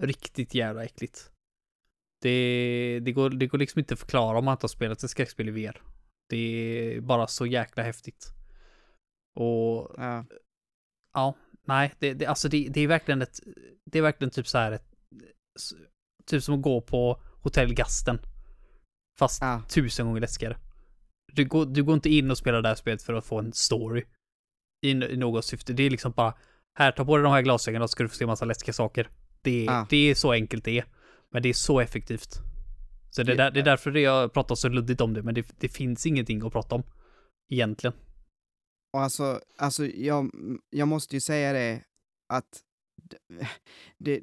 Riktigt jävla äckligt. Det, det, går, det går liksom inte att förklara om man inte har spelat ett skräckspel i VR. Det är bara så jäkla häftigt. Och Ja. ja, nej, det, det, alltså det, det är verkligen ett, det är verkligen typ så här ett, typ som att gå på Hotell Gasten. Fast Ja. tusen gånger läskigare. Du går, du går inte in och spelar det här spelet för att få en story. I, i något syfte. Det är liksom bara, här, ta på dig de här glasögonen så ska du få se massa läskiga saker. Det, Ja. det är så enkelt det är. Men det är så effektivt. Så det, är där, det är därför det jag pratar så luddigt om det, men det, det finns ingenting att prata om. Egentligen. Och alltså, alltså jag, jag måste ju säga det att <laughs> det,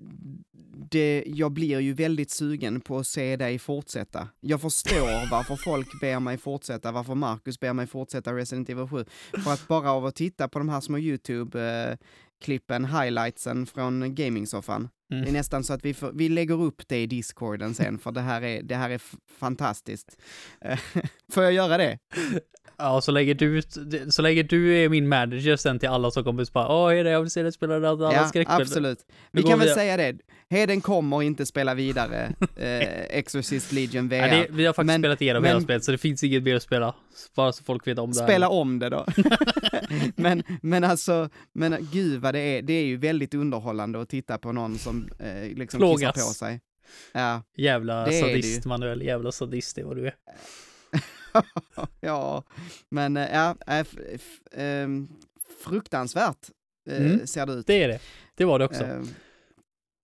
det, jag blir ju väldigt sugen på att se dig fortsätta. Jag förstår <laughs> varför folk ber mig fortsätta, varför Marcus ber mig fortsätta Resident Evil 7. För att bara av att titta på de här små YouTube-klippen, highlightsen från gamingsoffan, Mm. det är nästan så att vi, får, vi lägger upp det i discorden sen, för det här är, det här är fantastiskt. <laughs> Får jag göra det? Ja, så lägger du så lägger du är min manager sen till alla som kommer och bara Åh, är det jag vill se dig spela det alla Ja, skräckspel. absolut. Vi kan väl säga det. Heden kommer inte spela vidare <laughs> eh, Exorcist Legion VR. Ja, det, vi har faktiskt Men- spelat igenom men- hela spelet, så det finns inget mer att spela. Bara så folk vet om det här. Spela om det då. <laughs> men, men alltså, men gud vad det är, det är ju väldigt underhållande att titta på någon som eh, liksom Plågas. kissar på sig. Ja, Jävla Det sadist. Manuel. Jävla sadist är vad du är. <laughs> ja, men eh, ja, äh, ehm, fruktansvärt eh, Mm. ser det ut. Det är det. Det var det också.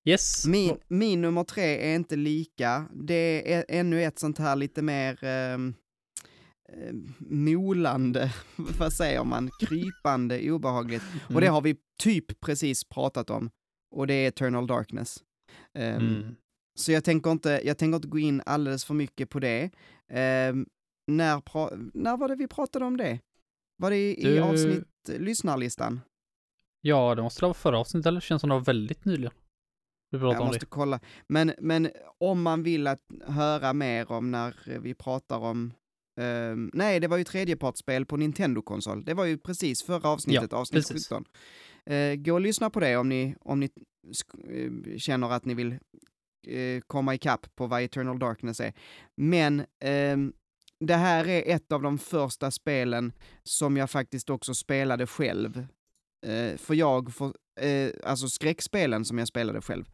Yes. Min, min nummer tre är inte lika. Det är ännu ett sånt här lite mer ehm, molande, <laughs> vad säger man, krypande, <laughs> obehagligt. Och det Mm. har vi typ precis pratat om. Och det är Eternal Darkness. Ehm, Mm. Så jag tänker, inte, jag tänker inte gå in alldeles för mycket på det. Ehm, när, när var det vi pratade om det? Var det i, i Du- avsnitt, lyssnarlistan? Ja, det måste vara förra avsnittet, eller? Känns som det var väldigt nyligen. Du pratade Jag om måste det. kolla. Men, men om man vill att höra mer om när vi pratar om ehm, nej, det var ju tredjepartsspel på Nintendo-konsol. Det var ju precis förra avsnittet, avsnitt precis. 17. Eh, gå och lyssna på det om ni, om ni eh, känner att ni vill eh, komma ikapp på vad Eternal Darkness är. Men ehm, det här är ett av de första spelen som jag faktiskt också spelade själv. Eh, för jag, för, eh, alltså skräckspelen som jag spelade själv.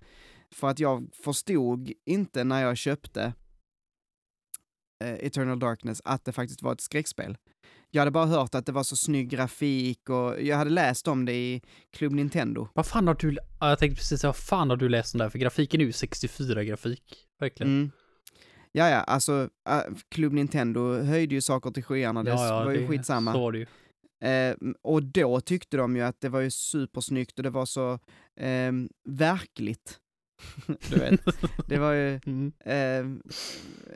För att jag förstod inte när jag köpte eh, Eternal Darkness att det faktiskt var ett skräckspel. Jag hade bara hört att det var så snygg grafik och jag hade läst om det i Club Nintendo. Vad fan har du... Ja, jag tänkte precis vad fan har du läst om det här? För grafiken är ju 64-grafik. Verkligen. Mm. Ja, ja, alltså äh, Club Nintendo höjde ju saker till skyarna, det var ju skitsamma. Så var det ju. Eh, och då tyckte de ju att det var ju supersnyggt och det var så eh, verkligt. <laughs> du vet, det var ju, <laughs> Mm. eh,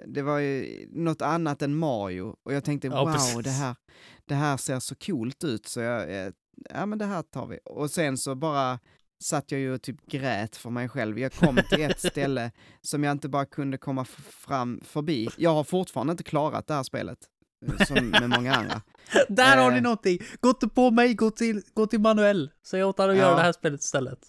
det var ju något annat än Mario och jag tänkte Ja, wow, precis. det här, det här ser så coolt ut så jag, eh, ja men det här tar vi. Och sen så bara satt jag ju och typ grät för mig själv. Jag kom till ett <laughs> ställe som jag inte bara kunde komma fram förbi. Jag har fortfarande inte klarat det här spelet, som med många andra. <laughs> Där har Eh. ni någonting! Gå inte på mig, gå till, gå till Manuel. Säg åt honom att Ja. göra det här spelet istället.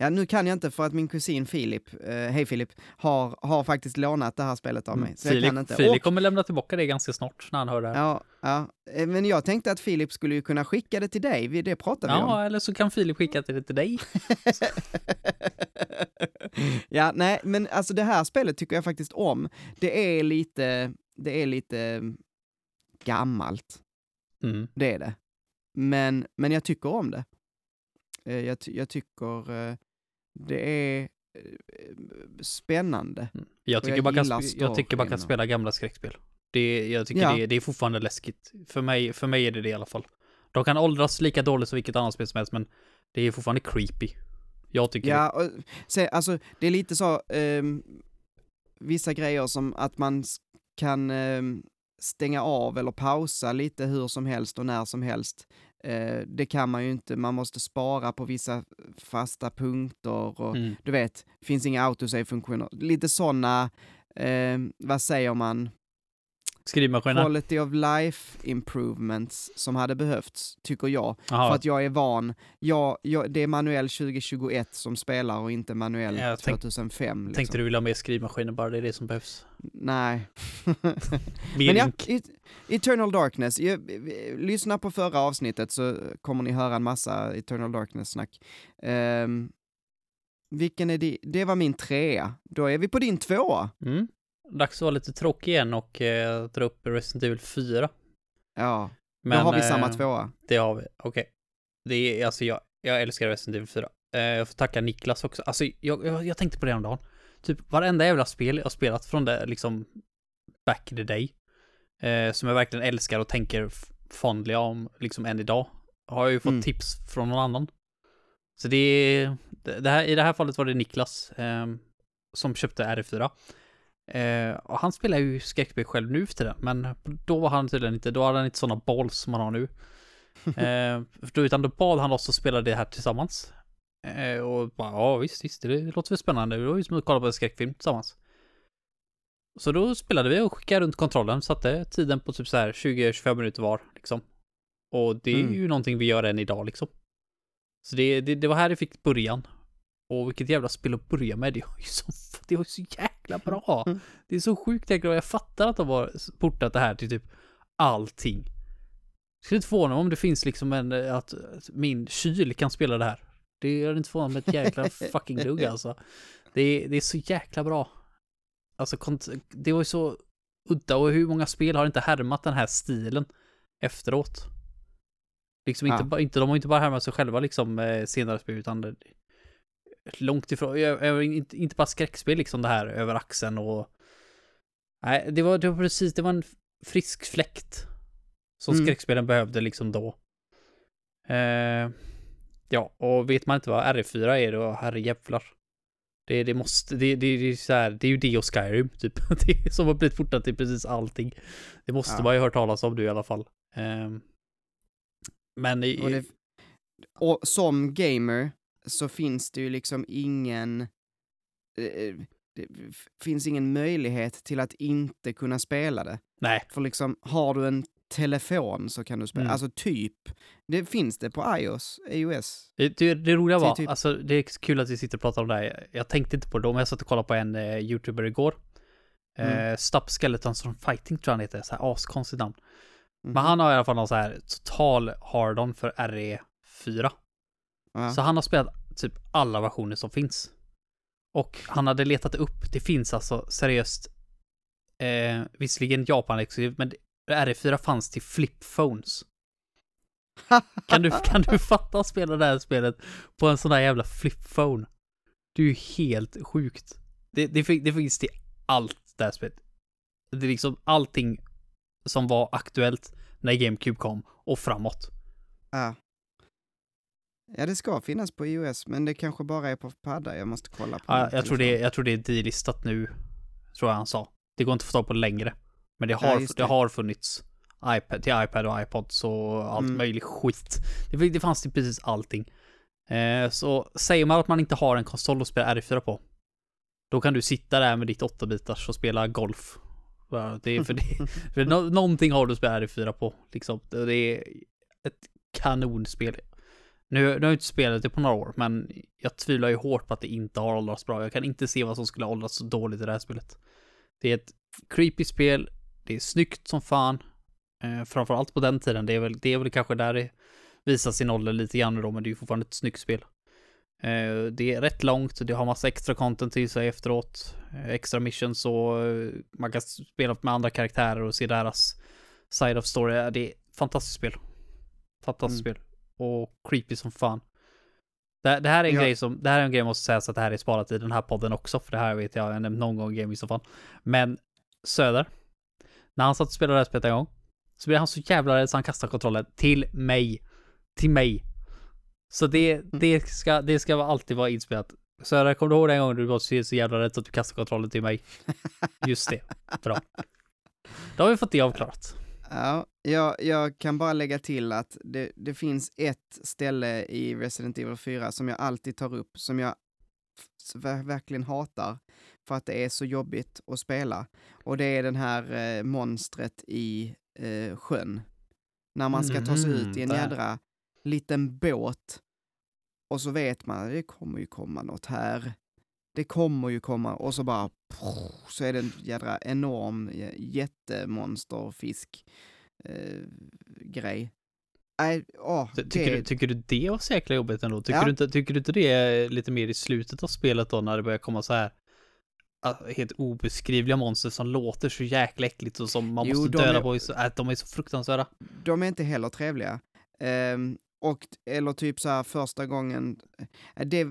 Ja, nu kan jag inte för att min kusin Filip, eh, hej Filip, har, har faktiskt lånat det här spelet av mig. Så jag kan Filip, inte. Filip Och- kommer lämna tillbaka det ganska snart när han hör det här. Ja, ja, Eh, men jag tänkte att Filip skulle ju kunna skicka det till dig, Vi- det pratade vi om. Ja, eller så kan Filip skicka det till dig. <laughs> ja, nej, men alltså det här spelet tycker jag faktiskt om. Det är lite, det är lite mm, gammalt, Mm. det är det. Men, men jag tycker om det. Eh, Jag, jag tycker eh, det är eh, spännande. Jag Och tycker, jag man kan, jag tycker man kan spela gamla skräckspel. Det, jag tycker Ja. det, det är fortfarande läskigt. För mig, för mig är det det i alla fall. De kan åldras lika dåligt som vilket annat spel som helst, men det är fortfarande creepy. Jag tycker Ja, och, se, alltså det är lite så, ehm, vissa grejer som att man kan ehm, stänga av eller pausa lite hur som helst och när som helst. Eh, det kan man ju inte, man måste spara på vissa fasta punkter och. Mm. du vet, finns inga autosave-funktioner. Lite sådana, eh, vad säger man, Skrivmaskinen. quality of life improvements som hade behövts, tycker jag. Jaha. För att jag är van. Jag, jag, det är manuell 2021 som spelar och inte manuell tänk- 2005. Liksom. Tänkte du vilja ha med skrivmaskinen bara, det är det som behövs. Nej. <laughs> Mer Men ja, Eternal Darkness. Lyssna på förra avsnittet så kommer ni höra en massa Eternal Darkness-snack. Um, vilken är det? Det var min trea. Då är vi på din tvåa. Mm. Dags att vara lite tråkig igen och eh, dra upp Resident Evil 4. Ja, Men, då har vi eh, samma tvåa. Det har vi, okej. Det är, alltså jag, jag älskar Resident Evil 4. Eh, jag får tacka Niklas också. Alltså jag, jag, jag tänkte på det dagen. Typ varenda jävla spel jag spelat från det, liksom, back in the day. Eh, som jag verkligen älskar och tänker fondliga om, liksom än idag. Har jag ju fått Mm. tips från någon annan. Så det är, det här, i det här fallet var det Niklas, eh, som köpte RE4. Eh, och han spelar ju skräckspel själv nu för tiden, men då var han tydligen inte, då hade han inte sådana balls som han har nu. <laughs> eh, då, utan då bad han oss att spela det här tillsammans. Eh, och bara, ja visst, visst, det låter väl spännande. Det var ju som att kolla på en skräckfilm tillsammans. Så då spelade vi och skickade runt kontrollen, satte tiden på typ så här 20-25 minuter var, liksom. Och det är Mm. ju någonting vi gör än idag, liksom. Så det, det, det var här det fick början. Och vilket jävla spel att börja med. Det var ju så, det var så jäkla bra. Mm. Det är så sjukt jäkla bra. Jag fattar att de har portat det här till typ allting. Jag skulle inte förvåna mig om det finns liksom en, eh, att att min kyl kan spela det här. Det är inte förvånad med ett jäkla <laughs> fucking dugg alltså. Det är, det är så jäkla bra. Alltså det var ju så udda och hur många spel har inte härmat den här stilen efteråt? Liksom inte, Ja. inte, de har inte bara härmat sig själva liksom eh, senare spel utan det, långt ifrån, jag, jag, inte, inte bara skräckspel liksom det här över axeln och Nej, det var, det var precis, det var en frisk fläkt som Mm. skräckspelen behövde liksom då. Eh, ja, och vet man inte vad RE4 är då, herrejävlar. Det, det måste, det, det, det är så här, det är ju det och Skyrim typ. <laughs> Det som har blivit portat till precis allting. Det måste Ja. man ju hört talas om nu i alla fall. Eh, men i, Och, det, och som gamer så finns det ju liksom ingen... eh, Det f- finns ingen möjlighet till att inte kunna spela det. nej, För liksom, har du en telefon så kan du spela, Mm. alltså typ. Det finns det på iOS, iOS. Det, det, det roliga Det var, typ- alltså det är kul att vi sitter och pratar om det här. Jag tänkte inte på det då, men jag satt och kollade på en eh, YouTuber igår. Eh, Mm. Stop Skeletons from Fighting tror jag han heter, så här askonstigt namn. Mhm. Men han har i alla fall någon så här total hard-on för RE4. Ja. Så han har spelat typ alla versioner som finns. Och han hade letat upp, det finns alltså seriöst, eh, visserligen Japan exklusivt, men RE4 fanns till flip phones. <laughs> Kan du, kan du fatta att spela det här spelet på en sån där jävla flip phone? Det är ju helt sjukt. Det, det, det finns till allt det här spelet. Det är liksom allting som var aktuellt när GameCube kom och framåt. Ja. Ja, det ska finnas på iOS, men det kanske bara är på padda. Jag måste kolla på Ja, jag, tror det, jag tror det är delistat nu, tror jag han sa. Det går inte att få tag på längre. Men det Ja, har, just det. det. har funnits iPad, till iPad och iPod, så allt Mm. möjligt skit. Det, det fanns till precis allting. Eh, så säger man att man inte har en konsol att spela R4 på, då kan du sitta där med ditt 8-bitars och spela golf. Ja, Det är för det. <laughs> För nå- någonting har du att spela R4 på, liksom. Det är ett kanonspel. Nu, nu har jag inte spelat det på några år, men jag tvivlar ju hårt på att det inte har åldrats bra. Jag kan inte se vad som skulle ha åldrats så dåligt i det här spelet. Det är ett creepy spel, det är snyggt som fan. Eh, framförallt på den tiden, det är väl, det är väl kanske där det visar sin ålder lite grann då, men det är ju fortfarande ett snyggt spel. Eh, det är rätt långt, det har massa extra content till sig efteråt. Eh, extra missions och eh, man kan spela med andra karaktärer och se deras side of story. Det är ett fantastiskt spel. Fantastiskt spel. Och creepy som fan. Det, det här är en Ja. grej som, det här är en grej jag måste säga så att det här är sparat i den här podden också, för det här vet jag, jag nämnt någon gång i Gaming som fan. Men Söder, när han satt och spelade det här spelet en gång, så blev han så jävla rädd så han kastade kontrollen till mig. Till mig. Så det, det, ska, det ska alltid vara inspelat. Söder, kommer du ihåg den gången du var så så jävla rädd så att du kastade kontrollen till mig? Just det. Bra. Då har vi fått det avklarat. Ja, jag, jag kan bara lägga till att det, det finns ett ställe i Resident Evil 4 som jag alltid tar upp, som jag verkligen hatar för att det är så jobbigt att spela. Och det är den här eh, monstret i eh, sjön. När man ska ta sig ut i en där. jädra liten båt och så vet man att det kommer ju komma något här. Det kommer ju komma och så bara så är det en jädra enorm jättemonsterfisk eh, grej. Åh, Ty- det, Tycker, du, tycker du det var så jäkla jobbigt ändå? Tycker, Ja. du inte, tycker du inte det är lite mer i slutet av spelet då när det börjar komma så här ah, helt obeskrivliga monster som låter så jäkla äckligt och som man Jo, måste döda är- på. i så- Äh, de är så fruktansvärda. de är inte heller trevliga. Ehm, och, eller typ så här första gången, eh, det,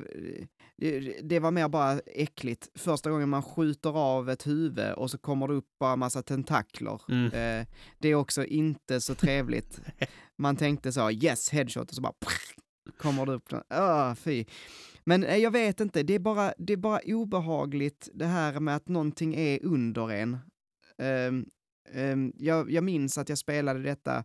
det, det var mer bara äckligt. Första gången man skjuter av ett huvud och så kommer det upp bara massa tentakler. Mm. Eh, det är också inte så trevligt. <laughs> Man tänkte så, yes, headshot, och så bara kommer det upp. Åh, fy. Men eh, jag vet inte, det är, bara, det är bara obehagligt det här med att någonting är under en. Ehm, jag, jag minns att jag spelade detta eh,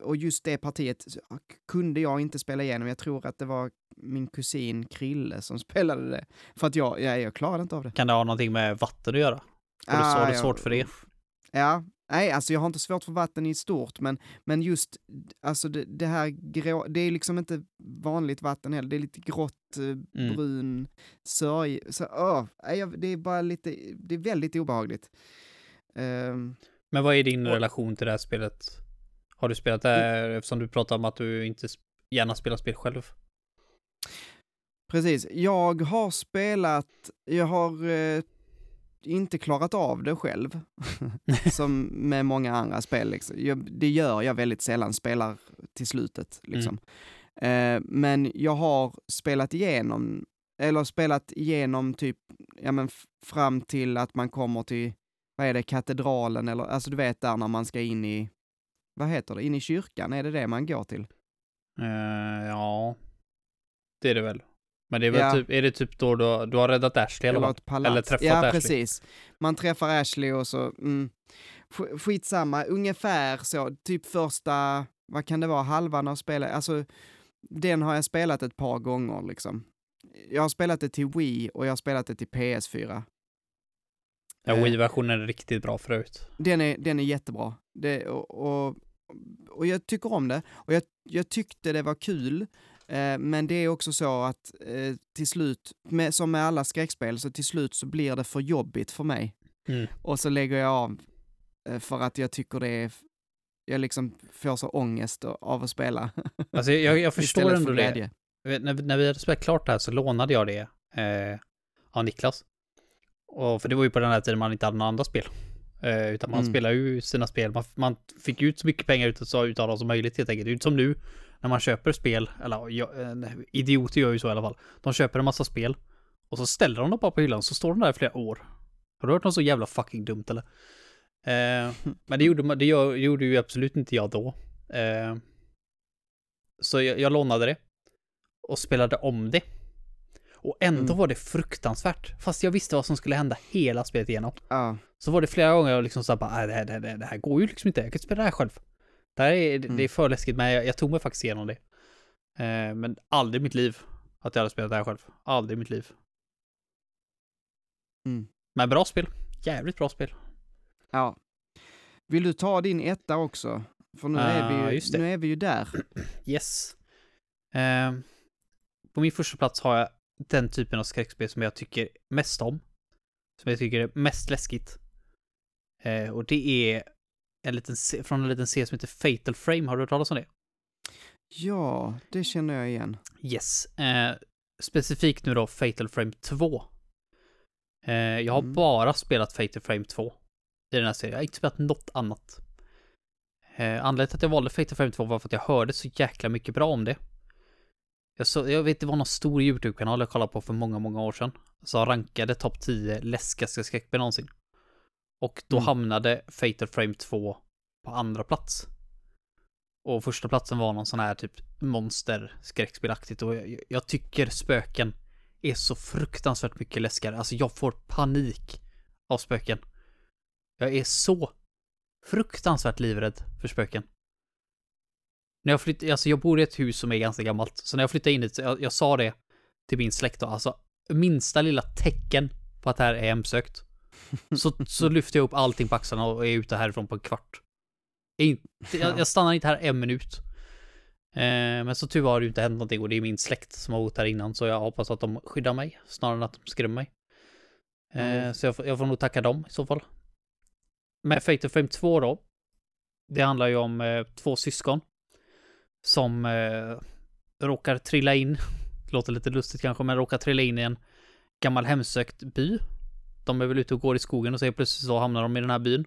och just det partiet så kunde jag inte spela igenom. Jag tror att det var min kusin Krille som <laughs> spelade det. För att jag, jag, jag klarade inte av det. Kan det ha någonting med vatten att göra? Har du, har du Ah, ja, svårt för det? Ja, nej, alltså jag har inte svårt för vatten i stort, men, men just alltså det, det här grå, det är liksom inte vanligt vatten heller, det är lite grått, eh, Mm. brun, sörj, så, jag- det är bara lite, det är väldigt obehagligt. Ehm, Men vad är din Och- relation till det här spelet? Har du spelat det här eftersom du pratar om att du inte gärna spelar spel själv? precis, jag har spelat, jag har eh, inte klarat av det själv, <laughs> som med många andra spel. Liksom. Jag, det gör jag väldigt sällan, spelar till slutet. Liksom. Eh, men jag har spelat igenom, eller spelat igenom typ, ja men fram till att man kommer till, vad är det, katedralen eller, alltså du vet där när man ska in i, vad heter det, in i kyrkan, är det det man går till? Eh, ja, det är det väl. Men det är väl Ja. typ, är det typ då du, du har räddat Ashley eller Eller vad? Eller träffat ja, Ashley. precis. Man träffar Ashley och så, mm, sk- skitsamma, ungefär så, typ första, vad kan det vara, halvan av spelet, alltså den har jag spelat ett par gånger liksom. Jag har spelat det till Wii och jag har spelat det till PS4. Ja, Eh, Wii-versionen är riktigt bra förut. Den är, den är jättebra. Det, och, och, och jag tycker om det. Och jag, jag tyckte det var kul. Eh, men det är också så att eh, till slut, med, som med alla skräckspel, så till slut så blir det för jobbigt för mig. Mm. Och så lägger jag av eh, för att jag tycker det är, jag liksom får så ångest av att spela. <laughs> Alltså jag, jag förstår ändå för det. Vet, När, när vi hade spelat klart det här så lånade jag det eh, av Niklas. Och för det var ju på den här tiden man inte hade några andra spel. Eh, utan man Mm. spelade ju sina spel. Man, man fick ut så mycket pengar utav, utav dem som möjligt helt enkelt. Det är inte som nu när man köper spel, eller ja, idioter gör ju så i alla fall. De köper en massa spel och så ställer de dem bara på hyllan så står de där i flera år. Har du hört något så jävla fucking dumt eller? Eh, men det gjorde, det gjorde ju absolut inte jag då. Eh, så jag, jag lånade det och spelade om det. Och ändå Mm. var det fruktansvärt. Fast jag visste vad som skulle hända hela spelet igenom. Ja. Så var det flera gånger jag liksom sa bara, "Nej, det, här- det, här- det, här- det går ju liksom inte, jag kan inte spela det här själv. Det här är, det Mm. är för läskigt, men jag, jag tog mig faktiskt igenom det. Eh, men aldrig i mitt liv att jag hade spelat det här själv. Aldrig i mitt liv. Mm. Men bra spel. Jävligt bra spel. ja. Vill du ta din etta också? För nu, är, Ah, vi ju, det. nu är vi ju där. Yes. Eh, på min första plats har jag den typen av skräckspel som jag tycker mest om. Som jag tycker är mest läskigt. Eh, och det är en liten, från en liten serie som heter Fatal Frame. Har du hört talas om det? Ja, det känner jag igen. Yes. Eh, specifikt nu då Fatal Frame 2. Eh, jag har Mm. bara spelat Fatal Frame 2 i den här serien. Jag har inte spelat något annat. Eh, anledningen till att jag valde Fatal Frame 2 var för att jag hörde så jäkla mycket bra om det. Jag, så, jag vet, det var någon stor YouTube-kanal jag kollade på för många, många år sedan. Som rankade topp 10 läskigaste skräckspel någonsin. Och då Mm. hamnade Fatal Frame 2 på andra plats. Och första platsen var någon sån här typ monster skräckspelaktigt och jag, jag tycker spöken är så fruktansvärt mycket läskigare. Alltså jag får panik av spöken. Jag är så fruktansvärt livrädd för spöken. När jag flyttade, alltså jag bor i ett hus som är ganska gammalt, så när jag flyttade in dit, jag, jag sa det till min släkt då, alltså minsta lilla tecken på att det här är hemsökt, <laughs> så, så lyfter jag upp allting på axlarna och är ute härifrån på en kvart. Jag, jag stannar inte här en minut. Eh, men så tur har det ju inte hänt någonting och det är min släkt som har bott här innan så jag hoppas att de skyddar mig snarare än att de skrämmer mig. Eh, Mm. Så jag, får- jag får nog tacka dem i så fall. Med Fatal Frame 2 då. Det handlar ju om eh, två syskon. Som eh, råkar trilla in. <laughs> Låter lite lustigt kanske, men råkar trilla in i en gammal hemsökt by. De är väl ute och går i skogen och så plötsligt så hamnar de i den här byn.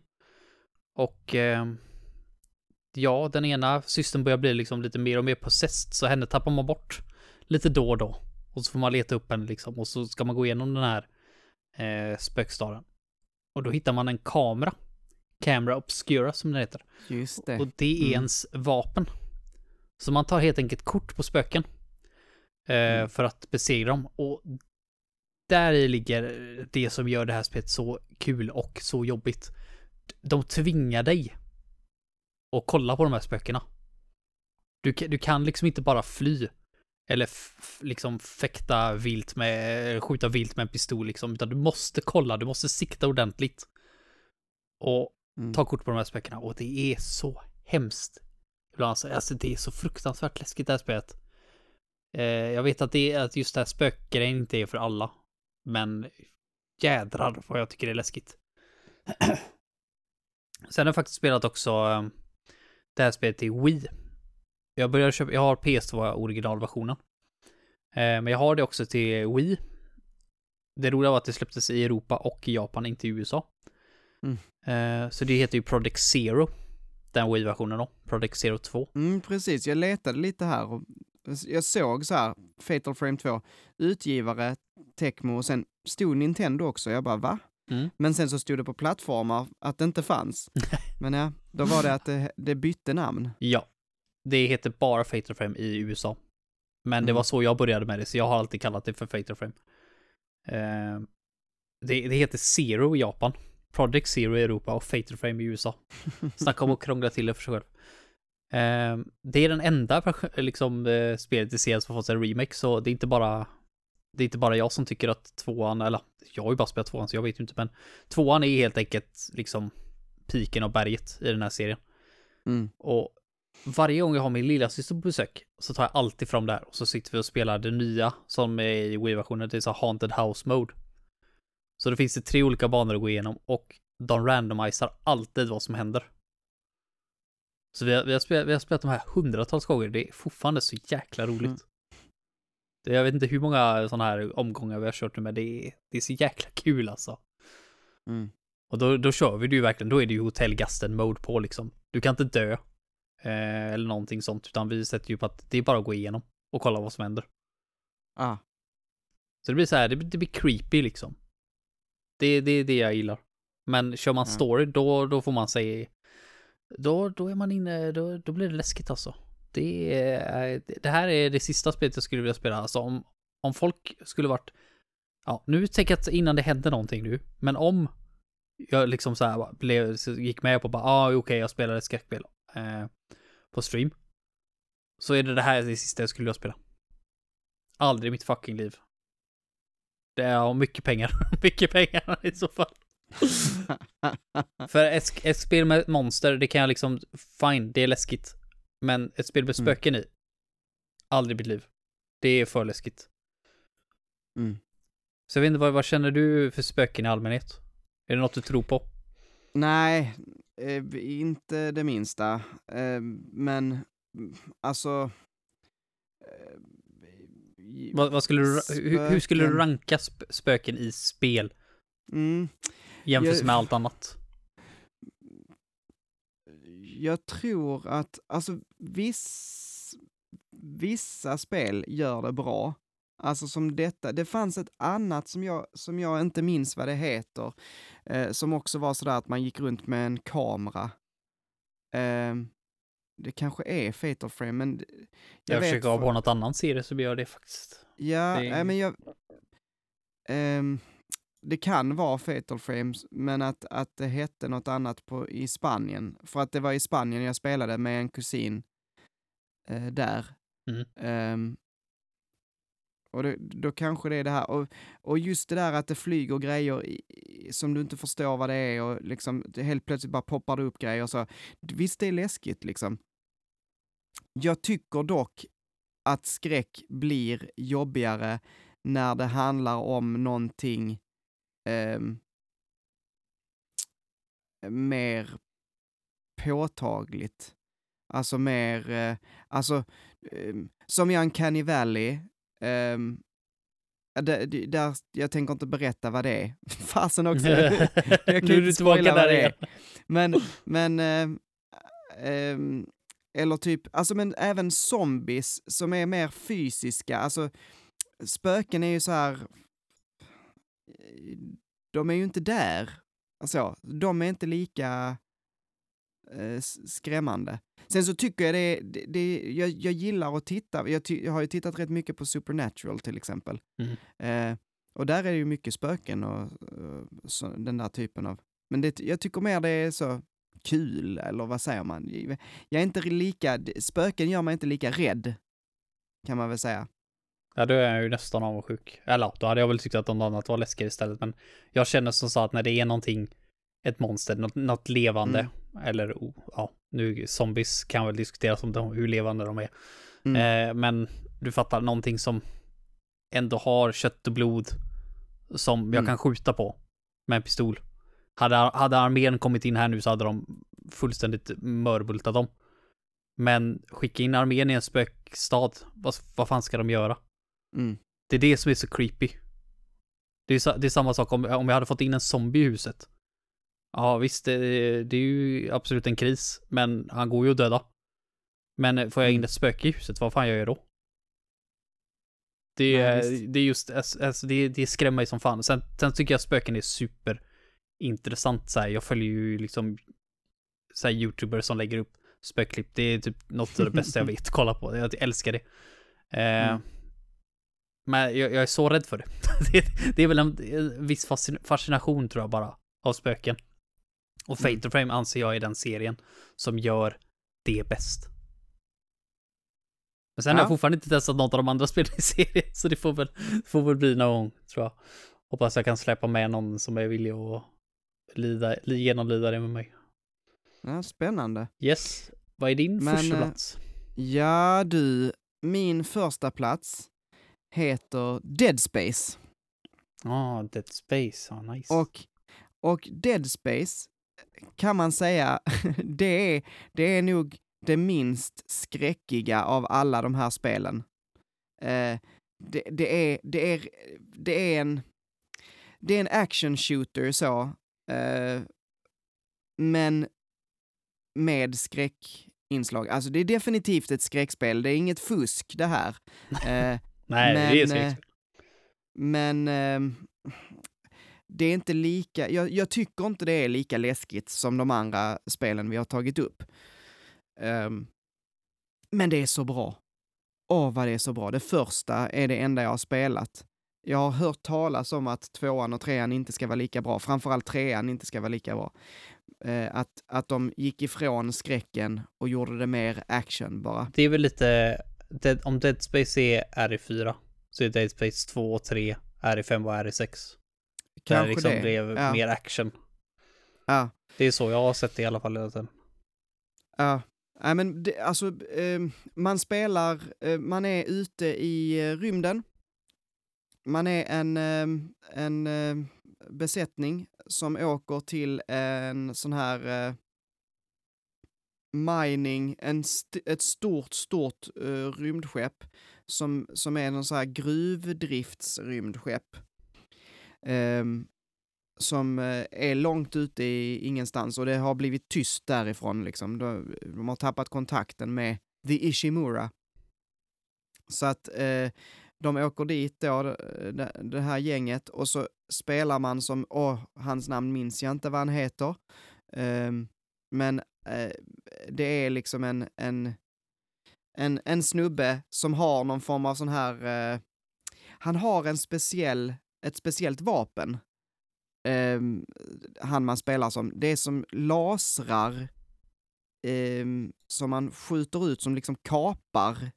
Och eh, ja, den ena systern börjar bli liksom lite mer och mer possessed, så henne tappar man bort lite då och då. Och så får man leta upp henne liksom, och så ska man gå igenom den här eh, spökstaden. Och då hittar man en kamera. Camera Obscura som den heter. Just det. Och det är Mm. ens vapen. Så man tar helt enkelt kort på spöken. Eh, Mm. För att besegra dem. Och där ligger det som gör det här spelet så kul och så jobbigt. De tvingar dig att kolla på de här spökena. Du, du kan liksom inte bara fly. Eller liksom fäkta vilt med, skjuta vilt med en pistol liksom. Utan du måste kolla, du måste sikta ordentligt. Och Mm. ta kort på de här spökena och det är så hemskt. Ibland alltså, alltså det är så fruktansvärt läskigt det här spelet. Eh, jag vet att det att just det här spökgrejen inte är för alla. Men jädrar vad jag tycker det är läskigt. <clears throat> Sen har jag faktiskt spelat också eh, det här spelet i Wii. Jag började köpa, jag har PS2 originalversionen. Eh, men jag har det också till Wii. Det roliga var att det släpptes i Europa och i Japan, inte i USA. Mm. Eh, så det heter ju Project Zero. Den Wii-versionen då. Project Zero 2. Mm, precis, jag letade lite här och jag såg så här, Fatal Frame 2, utgivare, Tecmo och sen stod Nintendo också. Jag bara, va? Mm. Men sen så stod det på plattformar att det inte fanns. <laughs> Men ja, då var det att det, det bytte namn. Ja. Det heter bara Fatal Frame i USA. Men det Mm. var så jag började med det, så jag har alltid kallat det för Fatal Frame. Eh, det, det heter Zero i Japan. Project Zero i Europa och Fatal Frame i USA. <laughs> Snacka om att krångla till det för sig själv. Eh, det är den enda vers- liksom, eh, spelet i serien som har fått en remake, så det är inte bara det är inte bara jag som tycker att tvåan, eller jag har ju bara spelat tvåan så jag vet ju inte, men tvåan är helt enkelt liksom piken av berget i den här serien. Mm. Och varje gång jag har min lilla syster på besök så tar jag alltid fram det här och så sitter vi och spelar det nya som är i Wii-versionen, det är så Haunted House Mode. Så det finns det tre olika banor att gå igenom och de randomiserar alltid vad som händer. Så vi har, vi har, spelat, vi har spelat de här hundratals gånger, det är fortfarande så jäkla roligt. Mm. Jag vet inte hur många sådana här omgångar vi har kört nu, men det är, det är så jäkla kul alltså. Mm. Och då, då kör vi det ju verkligen, då är det ju hotellgasten mode på liksom. Du kan inte dö. Eh, eller någonting sånt, utan vi sätter ju på att det är bara att gå igenom och kolla vad som händer. Ah, Så det blir så här, det, det blir creepy liksom. Det, är det jag gillar. Men kör man Ja. story, då, då får man säga då, då är man inne, då, då blir det läskigt alltså. Det, är, det här är det sista spelet jag skulle vilja spela. Alltså om, om folk skulle varit, ja, nu tänker jag att innan det hände någonting nu, men om jag liksom så här blev, gick med på bara, ah, okej, okay, jag spelar ett skräckspel eh, på stream. Så är det det här det sista jag skulle vilja spela. Aldrig i mitt fucking liv. Det är mycket pengar. <laughs> mycket pengar i så fall. <laughs> För ett, ett, spel med monster, det kan jag liksom, fine, det är läskigt. Men ett spel med mm. spöken mm. i, aldrig i mitt liv. Det är för läskigt. Mm. Så jag vet inte, vad, vad känner du för spöken i allmänhet? Är det något du tror på? Nej, eh, inte det minsta. Eh, men, alltså... Vad, vad, skulle du, hur, hur, skulle du ranka spöken i spel? Mm. Jämfört med allt annat? Jag tror att, alltså viss, vissa spel gör det bra. Alltså som detta, det fanns ett annat som jag, som jag inte minns vad det heter, eh, som också var sådär att man gick runt med en kamera. Eh, det kanske är Fatal Frame, men... Jag, jag försöker ha på något annan serie så blir jag det faktiskt. Ja, det... äh, men jag... Um, det kan vara Fatal Frames, men att, att det hette något annat på, i Spanien. För att det var i Spanien jag spelade med en kusin uh, där. Mm. Um, och det, då kanske det är det här. Och, och just det där att det flyger grejer i, som du inte förstår vad det är och liksom helt plötsligt bara poppar det upp grejer så. Visst, det är läskigt liksom. Jag tycker dock att skräck blir jobbigare när det handlar om någonting eh, mer påtagligt. Alltså mer, eh, alltså eh, som i Uncanny Valley, eh, där, där, jag tänker inte berätta vad det är. <laughs> Fasen också. <laughs> jag kan nu är du tillbaka där igen. Men, men, eh, eh, eller typ, alltså men även zombies som är mer fysiska, alltså spöken är ju så här, de är ju inte där. Alltså, de är inte lika eh, skrämmande. Sen så tycker jag det, det, det jag, jag gillar att titta, jag, jag, har ju tittat rätt mycket på Supernatural till exempel. Mm. Eh, och där är det ju mycket spöken och, och så, den där typen av, men det, jag tycker mer det är så kul, eller vad säger man? Jag är inte lika, spöken gör mig inte lika rädd, kan man väl säga. Ja, då är jag ju nästan avundsjuk. Eller då hade jag väl tyckt att något annat var läskigare istället. Men jag känner som så att när det är någonting, ett monster, något, något levande, mm. eller oh, ja, nu zombies kan väl diskuteras om de, hur levande de är. Mm. Eh, men du fattar, någonting som ändå har kött och blod som jag mm. kan skjuta på med en pistol. Hade, hade armén kommit in här nu så hade de fullständigt mörbultat dem. Men skicka in armén i en spökstad, vad, vad fan ska de göra? Mm. Det är det som är så creepy. Det är, det är samma sak om, om jag hade fått in en zombie i huset. Ja visst, det, det är ju absolut en kris, men han går ju att döda. Men får jag in mm. ett spöke i huset, vad fan gör jag då? Det är, Nej, det är just, alltså, det, det skrämmer mig som fan. Sen, sen tycker jag spöken är super intressant så här. Jag följer ju liksom så youtubers som lägger upp spökklipp. Det är typ något av det bästa jag <laughs> vet att kolla på. Jag älskar det. Eh, mm. Men jag, jag, är så rädd för det. <laughs> det, det är väl en, en viss fascination tror jag bara av spöken. Och mm. Fatal Frame anser jag är den serien som gör det bäst. Men sen ja. har jag fortfarande inte testat något av de andra <laughs> spelen i serien, så det får väl, får väl bli någon gång, tror jag. Hoppas jag kan släppa med någon som är villig att lida, genomlida det med mig. Ja, spännande. Yes. Vad är din Men, första eh, plats? Ja du, min första plats heter Dead Space. Ja, ah, Dead Space, ah, nice. Och, och Dead Space kan man säga, <laughs> det är, det är nog det minst skräckiga av alla de här spelen. Eh, det, det, är, det, är, det är en, det är en action shooter så, eh, men med skräckinslag. Alltså det är definitivt ett skräckspel, det är inget fusk det här. <laughs> Eh, Nej, men, det är skräckspel. Men eh, det är inte lika, jag, jag, tycker inte det är lika läskigt som de andra spelen vi har tagit upp. Um, men det är så bra. Åh, vad det är så bra. Det första är det enda jag har spelat. Jag har hört talas om att tvåan och trean inte ska vara lika bra, framförallt trean inte ska vara lika bra. Eh, att, att de gick ifrån skräcken och gjorde det mer action bara. Det är väl lite, Dead, om Dead Space är RE4, så är Dead Space 2 och 3 RE5 och RE6. Kanske där liksom det. blev ja. mer action. Ja. Det är så jag har sett det i alla fall hela tiden. Ja, Nej, men det, alltså, eh, man spelar, eh, man är ute i eh, rymden. Man är en, ehm, en eh, besättning som åker till en sån här eh, mining, en st ett stort, stort eh, rymdskepp som, som är någon sån här gruvdriftsrymdskepp. Ehm, eh, som är långt ute i ingenstans och det har blivit tyst därifrån liksom. De, de har tappat kontakten med The Ishimura. Så att eh, de åker dit då, eh, det, det, här gänget, och så spelar man som, åh, hans namn minns jag inte vad han heter. Um, men uh, det är liksom en, en, en, en snubbe som har någon form av sån här, uh, han har en speciell, ett speciellt vapen. Um, han man spelar som, det är som lasrar um, som man skjuter ut som liksom kapar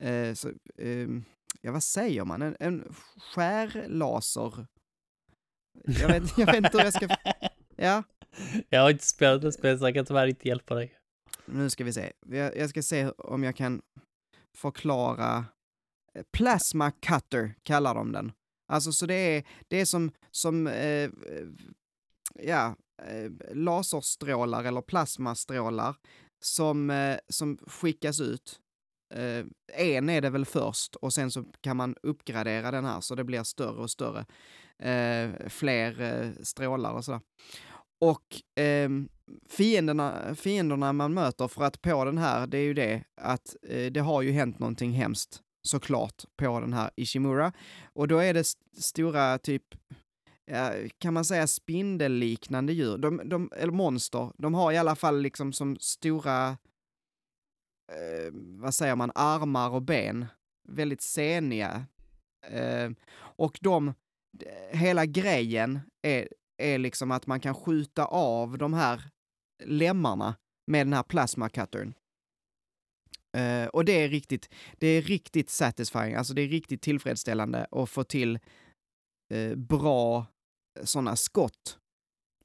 Eh, så, eh, ja, vad säger man? En, en skärlaser? Jag vet, jag vet inte hur jag ska... <laughs> Ja. Jag har inte spelat det spelet, så jag kan tyvärr inte hjälpa dig. Nu ska vi se. Jag, jag ska se om jag kan förklara. Plasma cutter kallar de den. Alltså, så det är, det är som, som eh, ja, eh, laserstrålar eller plasmastrålar som, eh, som skickas ut eh, en är det väl först och sen så kan man uppgradera den här så det blir större och större. Eh, fler eh, strålar och sådär. Och eh, fienderna, fienderna man möter för att på den här, det är ju det att eh, det har ju hänt någonting hemskt såklart på den här Ishimura. Och då är det st stora typ kan man säga spindelliknande djur, de, de, eller monster, de har i alla fall liksom som stora eh, vad säger man, armar och ben. Väldigt seniga. Eh, och de, hela grejen är, är liksom att man kan skjuta av de här lemmarna med den här plasma cuttern. Uh, och det är riktigt, det är riktigt satisfying, alltså det är riktigt tillfredsställande att få till uh, bra sådana skott.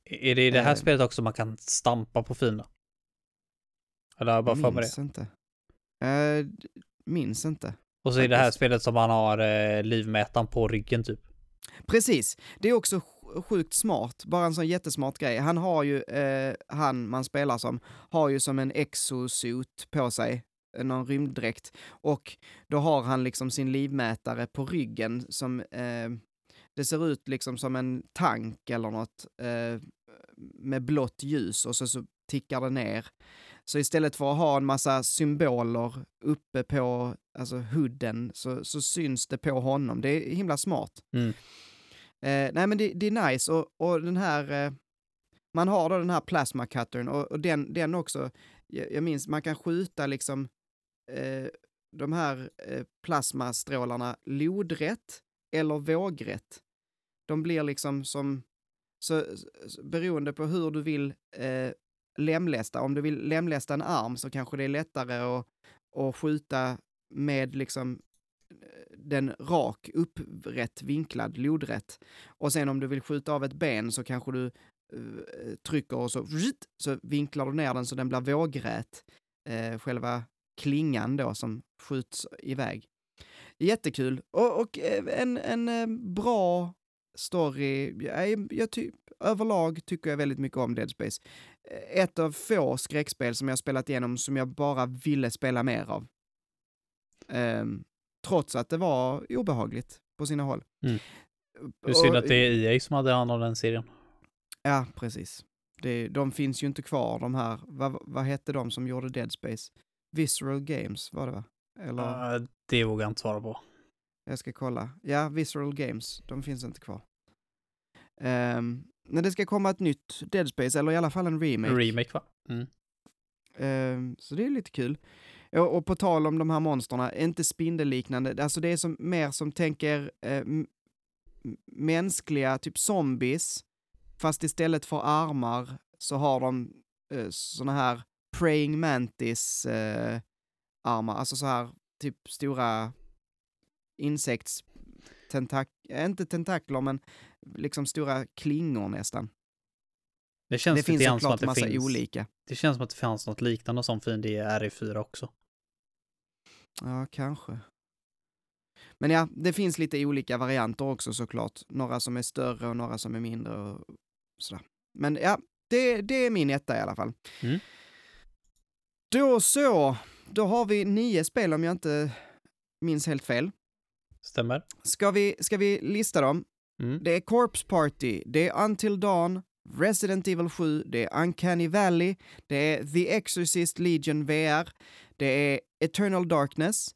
Är det i det här uh, spelet också man kan stampa på fiender? Eller har jag bara för mig det? inte. Uh, minns inte. Och så är det här spelet som man har uh, livmätaren på ryggen typ. Precis. Det är också sjukt smart, bara en sån jättesmart grej. Han har ju, eh, han man spelar som, har ju som en exosuit på sig, någon rymddräkt. Och då har han liksom sin livmätare på ryggen som, eh, det ser ut liksom som en tank eller något, eh, med blått ljus och så, så tickar det ner. Så istället för att ha en massa symboler uppe på alltså hooden så, så syns det på honom. Det är himla smart. Mm. Eh, nej men det, det, är nice och, och den här, eh, man har då den här plasma cuttern och, och den, den också, jag, jag, minns, man kan skjuta liksom eh, de här eh, plasmastrålarna lodrätt eller vågrätt. De blir liksom som, så, så beroende på hur du vill eh, lemlästa. Om du vill lemlästa en arm så kanske det är lättare att, att skjuta med liksom eh, den rak, upprätt, vinklad, lodrätt. Och sen om du vill skjuta av ett ben så kanske du uh, trycker och så, så vinklar du ner den så den blir vågrät. Uh, eh, själva klingan då som skjuts iväg. Jättekul och, och en, en bra story. Jag, jag ty, överlag tycker jag väldigt mycket om Dead Space. Eh, ett av få skräckspel som jag spelat igenom som jag bara ville spela mer av. Um, trots att det var obehagligt på sina håll. Mm. Det är synd att det är EA som hade hand om den serien. Ja, precis. Det, de finns ju inte kvar, de här, vad, vad hette de som gjorde Dead Space? Visceral Games var det va? Eller? Uh, det vågar jag inte svara på. Jag ska kolla. Ja, Visceral Games, de finns inte kvar. Um, när det ska komma ett nytt Dead Space, eller i alla fall en remake. Remake va? Mm. Um, så det är lite kul. Och, och, på tal om de här monsterna, inte spindelliknande, alltså det är som, mer som tänker eh, mänskliga, typ zombies, fast istället för armar så har de eh, såna här praying mantis eh, armar, alltså så här typ stora insekts tentak inte tentakler men liksom stora klingor nästan. Det känns det finns såklart massa finns, olika. Det känns som att det fanns något liknande som fiende i RE4 också. Ja, kanske. Men ja, det finns lite olika varianter också såklart. Några som är större och några som är mindre och sådär. Men ja, det, det är min etta i alla fall. Mm. Då så, då har vi nio spel om jag inte minns helt fel. Stämmer. Ska vi, ska vi lista dem? Mm. Det är Corpse Party, det är Until Dawn, Resident Evil 7, det är Uncanny Valley, det är The Exorcist Legion VR, det är Eternal Darkness,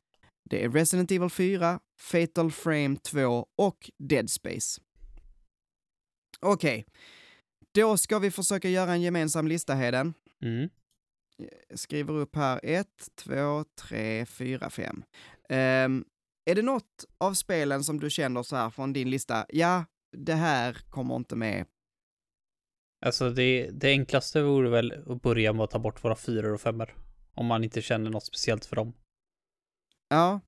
det är Resident Evil 4, Fatal Frame 2 och Dead Space. Okej, okay. då ska vi försöka göra en gemensam lista, Heden. Mm. Jag skriver upp här 1, 2, 3, 4, 5. Är det något av spelen som du känner så här från din lista, ja, det här kommer inte med? Alltså det, det enklaste vore väl att börja med att ta bort våra fyror och femmor. Om man inte känner något speciellt för dem. Ja,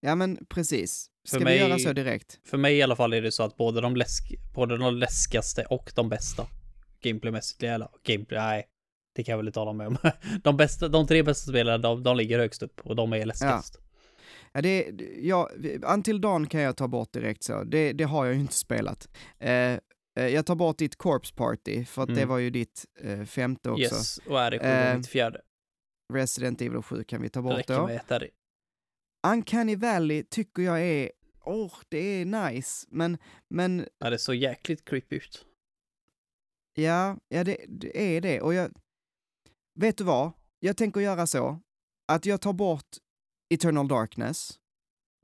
ja men precis. Ska för vi göra så direkt? För mig i alla fall är det så att både de, läsk, både de läskigaste och de bästa gameplaymässigt, eller gameplay, nej, det kan jag väl inte hålla med om. <laughs> De, bästa, de tre bästa spelarna, de, de ligger högst upp och de är läskigast. Ja. Ja, det, ja, Until Dawn kan jag ta bort direkt så, det, det har jag ju inte spelat. Eh, eh jag tar bort ditt Corpse Party, för att mm. det var ju ditt eh, femte också. Yes, och är det eh, mitt fjärde. Resident Evil 7 kan vi ta bort Räcker då. Med ett Uncanny Valley tycker jag är, åh, oh, det är nice, men, men... Ja, det är så jäkligt creepy ut. Ja, ja det, det är det, och jag... Vet du vad? Jag tänker göra så, att jag tar bort Eternal Darkness.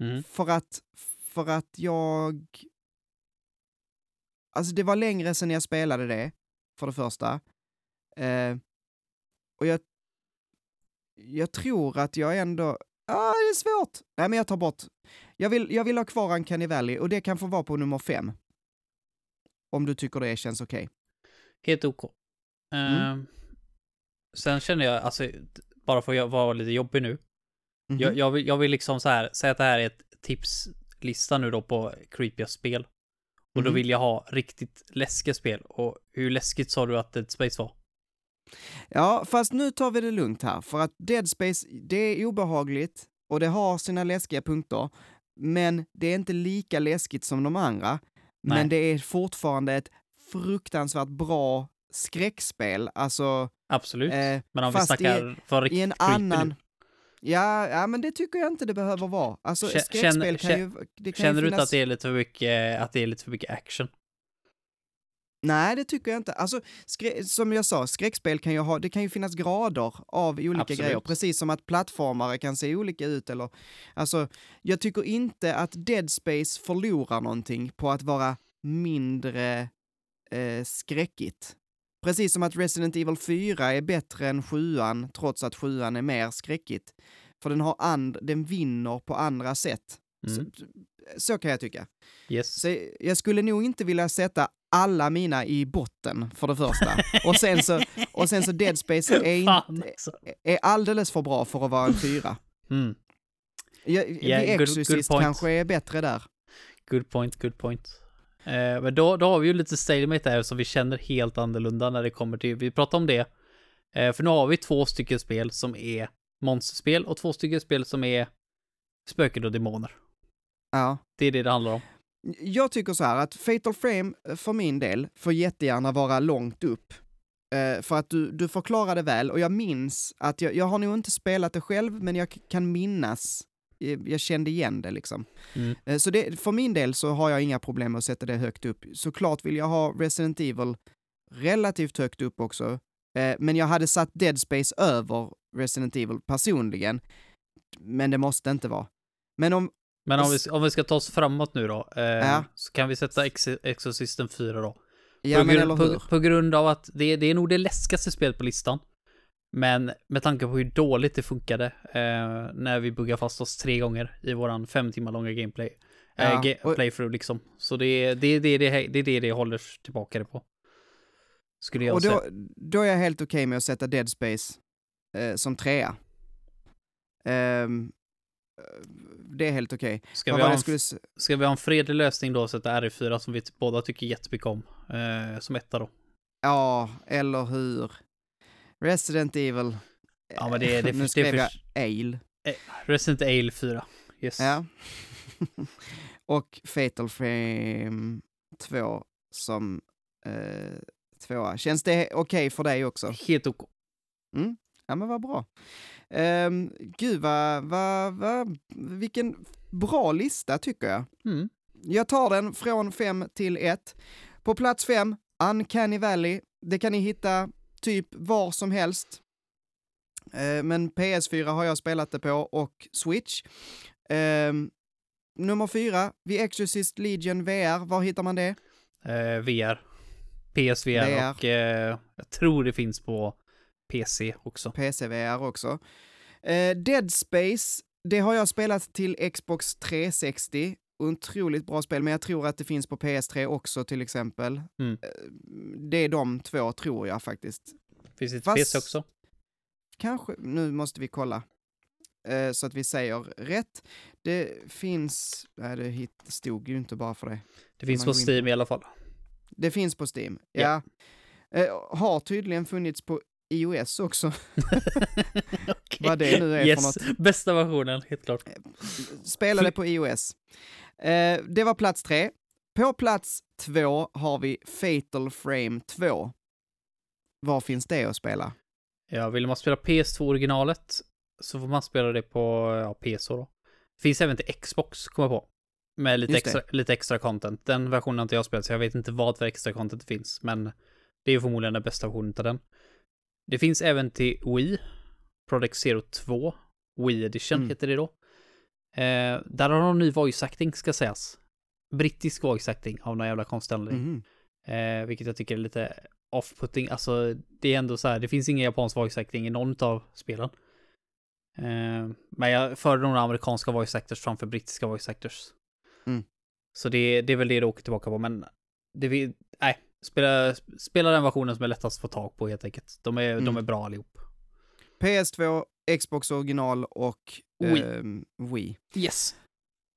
Mm. För att, för att jag... Alltså det var längre sedan jag spelade det, för det första. Eh, och jag... Jag tror att jag ändå... Ah, det är svårt! Nej, men jag tar bort... Jag vill, jag vill ha kvar Uncanny Valley och det kan få vara på nummer fem. Om du tycker det känns okej. Okay. Helt OK. Mm. Uh, sen känner jag, alltså, bara för att vara lite jobbig nu, Mm -hmm. jag, jag, vill, jag vill liksom så här, säga att det här är ett tipslista nu då på creepiga spel. Och mm -hmm. då mhm. vill jag ha riktigt läskiga spel. Och hur läskigt sa du att Dead Space var? Ja, fast nu tar vi det lugnt här, för att Dead Space, det är obehagligt och det har sina läskiga punkter, men det är inte lika läskigt som de andra. Nej. Men det är fortfarande ett fruktansvärt bra skräckspel, alltså... Absolut, eh, men om vi snackar för riktigt i en annan, nu. Ja, ja, men det tycker jag inte det behöver vara. Alltså, K skräckspel kan ju... Det kan känner ju finnas... du inte att det är lite för mycket, att det är lite för mycket action? Nej, det tycker jag inte. Alltså, som jag sa, skräckspel kan ju ha, det kan ju finnas grader av olika Absolut. grejer, precis som att plattformare kan se olika ut eller, alltså, jag tycker inte att Dead Space förlorar någonting på att vara mindre eh, skräckigt. Precis som att Resident Evil 4 är bättre än 7 trots att 7 är mer skräckigt. För den, har and den vinner på andra sätt. Mm. Så, så, kan jag tycka. Yes. Så jag skulle nog inte vilja sätta alla mina i botten, för det första. och, sen så, och sen så Dead Space är, <laughs> inte, är alldeles för bra för att vara en fyra. Mm. Ja, yeah, The Exorcist kanske är bättre där. Good point, good point. Eh, men då, då har vi ju lite stalemate där som vi känner helt annorlunda när det kommer till, vi pratar om det. Eh, för nu har vi två stycken spel som är monsterspel och två stycken spel som är spöken och demoner. Ja. Det är det det handlar om. Jag tycker så här att Fatal Frame eh, för min del får jättegärna vara långt upp. Uh, för att du, du förklarade väl, och jag minns att jag, jag har nog inte spelat det själv, men jag kan minnas jag kände igen det liksom. Mm. Eh, så det, för min del så har jag inga problem med att sätta det högt upp. Såklart vill jag ha Resident Evil relativt högt upp också, eh, men jag hade satt Dead Space över Resident Evil personligen. Men det måste inte vara. Men om, Men om vi, om vi ska ta oss framåt nu då, eh, Ja. så kan vi sätta Ex Exorcisten 4 då. Ja, på, men grund- på, på grund av att det, det är nog det läskigaste spelet på listan. Men med tanke på hur dåligt det funkade eh, när vi buggade fast oss tre gånger i våran fem timmar långa gameplay. Eh, Ja, ga- playthrough liksom. Så det är det, det, det, det, det det håller tillbaka det på. Skulle jag Och säga. då, då är jag helt okej med att sätta Dead Space eh, som trea. Eh, det är helt okej. Ska, Vad vi en, skulle... ska vi ha en fredlig lösning då och sätta RE4 som vi båda tycker jättemycket om. Eh, som etta då. Ja, eller hur? Resident Evil. Ja men det, det, nu skrev det jag Ale. Resident Evil 4. Yes. Ja. <laughs> och Fatal Frame 2 som eh, tvåa. Känns det okej för dig också? Helt ok. Ja men vad bra. Um, gud vad, vad, vad, vilken bra lista tycker jag. Mm. Jag tar den från 5 till 1. På plats 5, Uncanny Valley. Det kan ni hitta typ var som helst. Eh, men PS4 har jag spelat det på och Switch. Ehm, nummer 4, The Exorcist Legion VR. Var hittar man det? Eh, VR. PSVR VR. och eh, jag tror det finns på PC också. PC VR också. Dead Space, det har jag spelat till Xbox 360. Otroligt bra spel, men jag tror att det finns på PS3 också till exempel. Mm. Eh, Det är de två, tror jag faktiskt. Finns det till PC också? Kanske, nu måste vi kolla. Eh, så att vi säger rätt. Det finns, nej det hit, stod ju inte bara för det. Det finns på Steam i alla fall. Det finns på Steam, Ja. ja. Eh, har tydligen funnits på iOS också, Okej. <laughs> vad det nu är yes. för något. Bästa versionen, helt klart. Spelade på iOS. Eh, det var plats tre. På plats två har vi Fatal Frame 2. Var finns det att spela? Ja, vill man spela PS2-originalet så får man spela det på ja, PC då. Finns även till Xbox, kommer jag på. Med lite extra, lite extra content. Den versionen har inte jag spelat, så jag vet inte vad för extra content det finns, men det är förmodligen den bästa versionen av den. Det finns även till Wii, Project Zero 2, Wii Edition Mm. heter det då. Eh, där har de ny voice acting, ska sägas. Brittisk voice acting av någon jävla konstig anledning. Mhm. Eh, vilket jag tycker är lite off-putting. Alltså, det är ändå så här, det finns ingen japansk voice acting i någon av spelen. Eh, men jag föredrar amerikanska voice actors framför brittiska voice actors. Mm. Så det, det är väl det det åker tillbaka på, men det vi, nej, spela, spela den versionen som är lättast att få tag på helt enkelt. De är, de Mm. är bra allihop. PS2, Xbox original och Wii. ehm, Wii. Yes.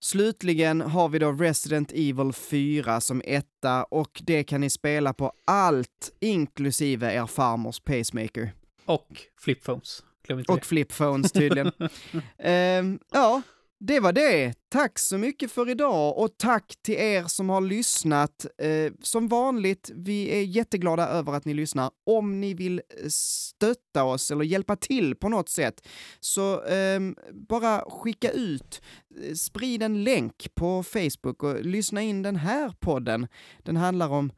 Slutligen har vi då Resident Evil 4 som etta och det kan ni spela på allt, inklusive er farmors pacemaker. Och flipphones. Och flipphones tydligen. <laughs> Ehm, ja, det var det. Tack så mycket för idag och tack till er som har lyssnat. Eh, som vanligt, vi är jätteglada över att ni lyssnar. Om ni vill eh, stötta oss eller hjälpa till på något sätt, så eh, bara skicka ut, eh, sprid en länk på Facebook och lyssna in den här podden. Den handlar om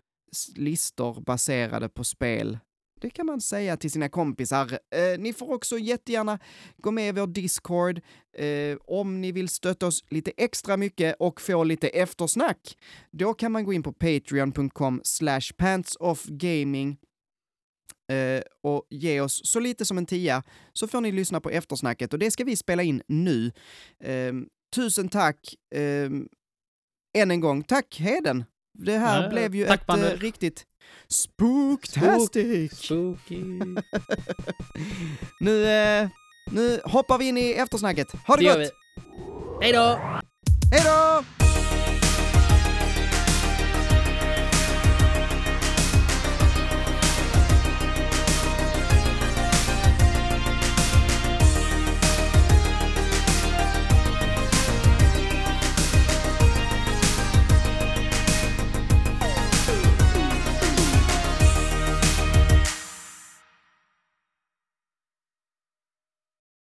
listor baserade på spel. Det kan man säga till sina kompisar. Eh, ni får också jättegärna gå med i vår Discord eh, om ni vill stötta oss lite extra mycket och få lite eftersnack. Då kan man gå in på patreon.com slash pantsoffgaming eh, och ge oss så lite som en tia så får ni lyssna på eftersnacket och det ska vi spela in nu. Eh, tusen tack eh, än en gång. Tack Heden! Det här Ja, blev ju ett Manne. eh, riktigt spooktastic! Spooky. Nu, eh, nu hoppar vi in i eftersnacket. Ha det, Det gott! Hej då! Hej då!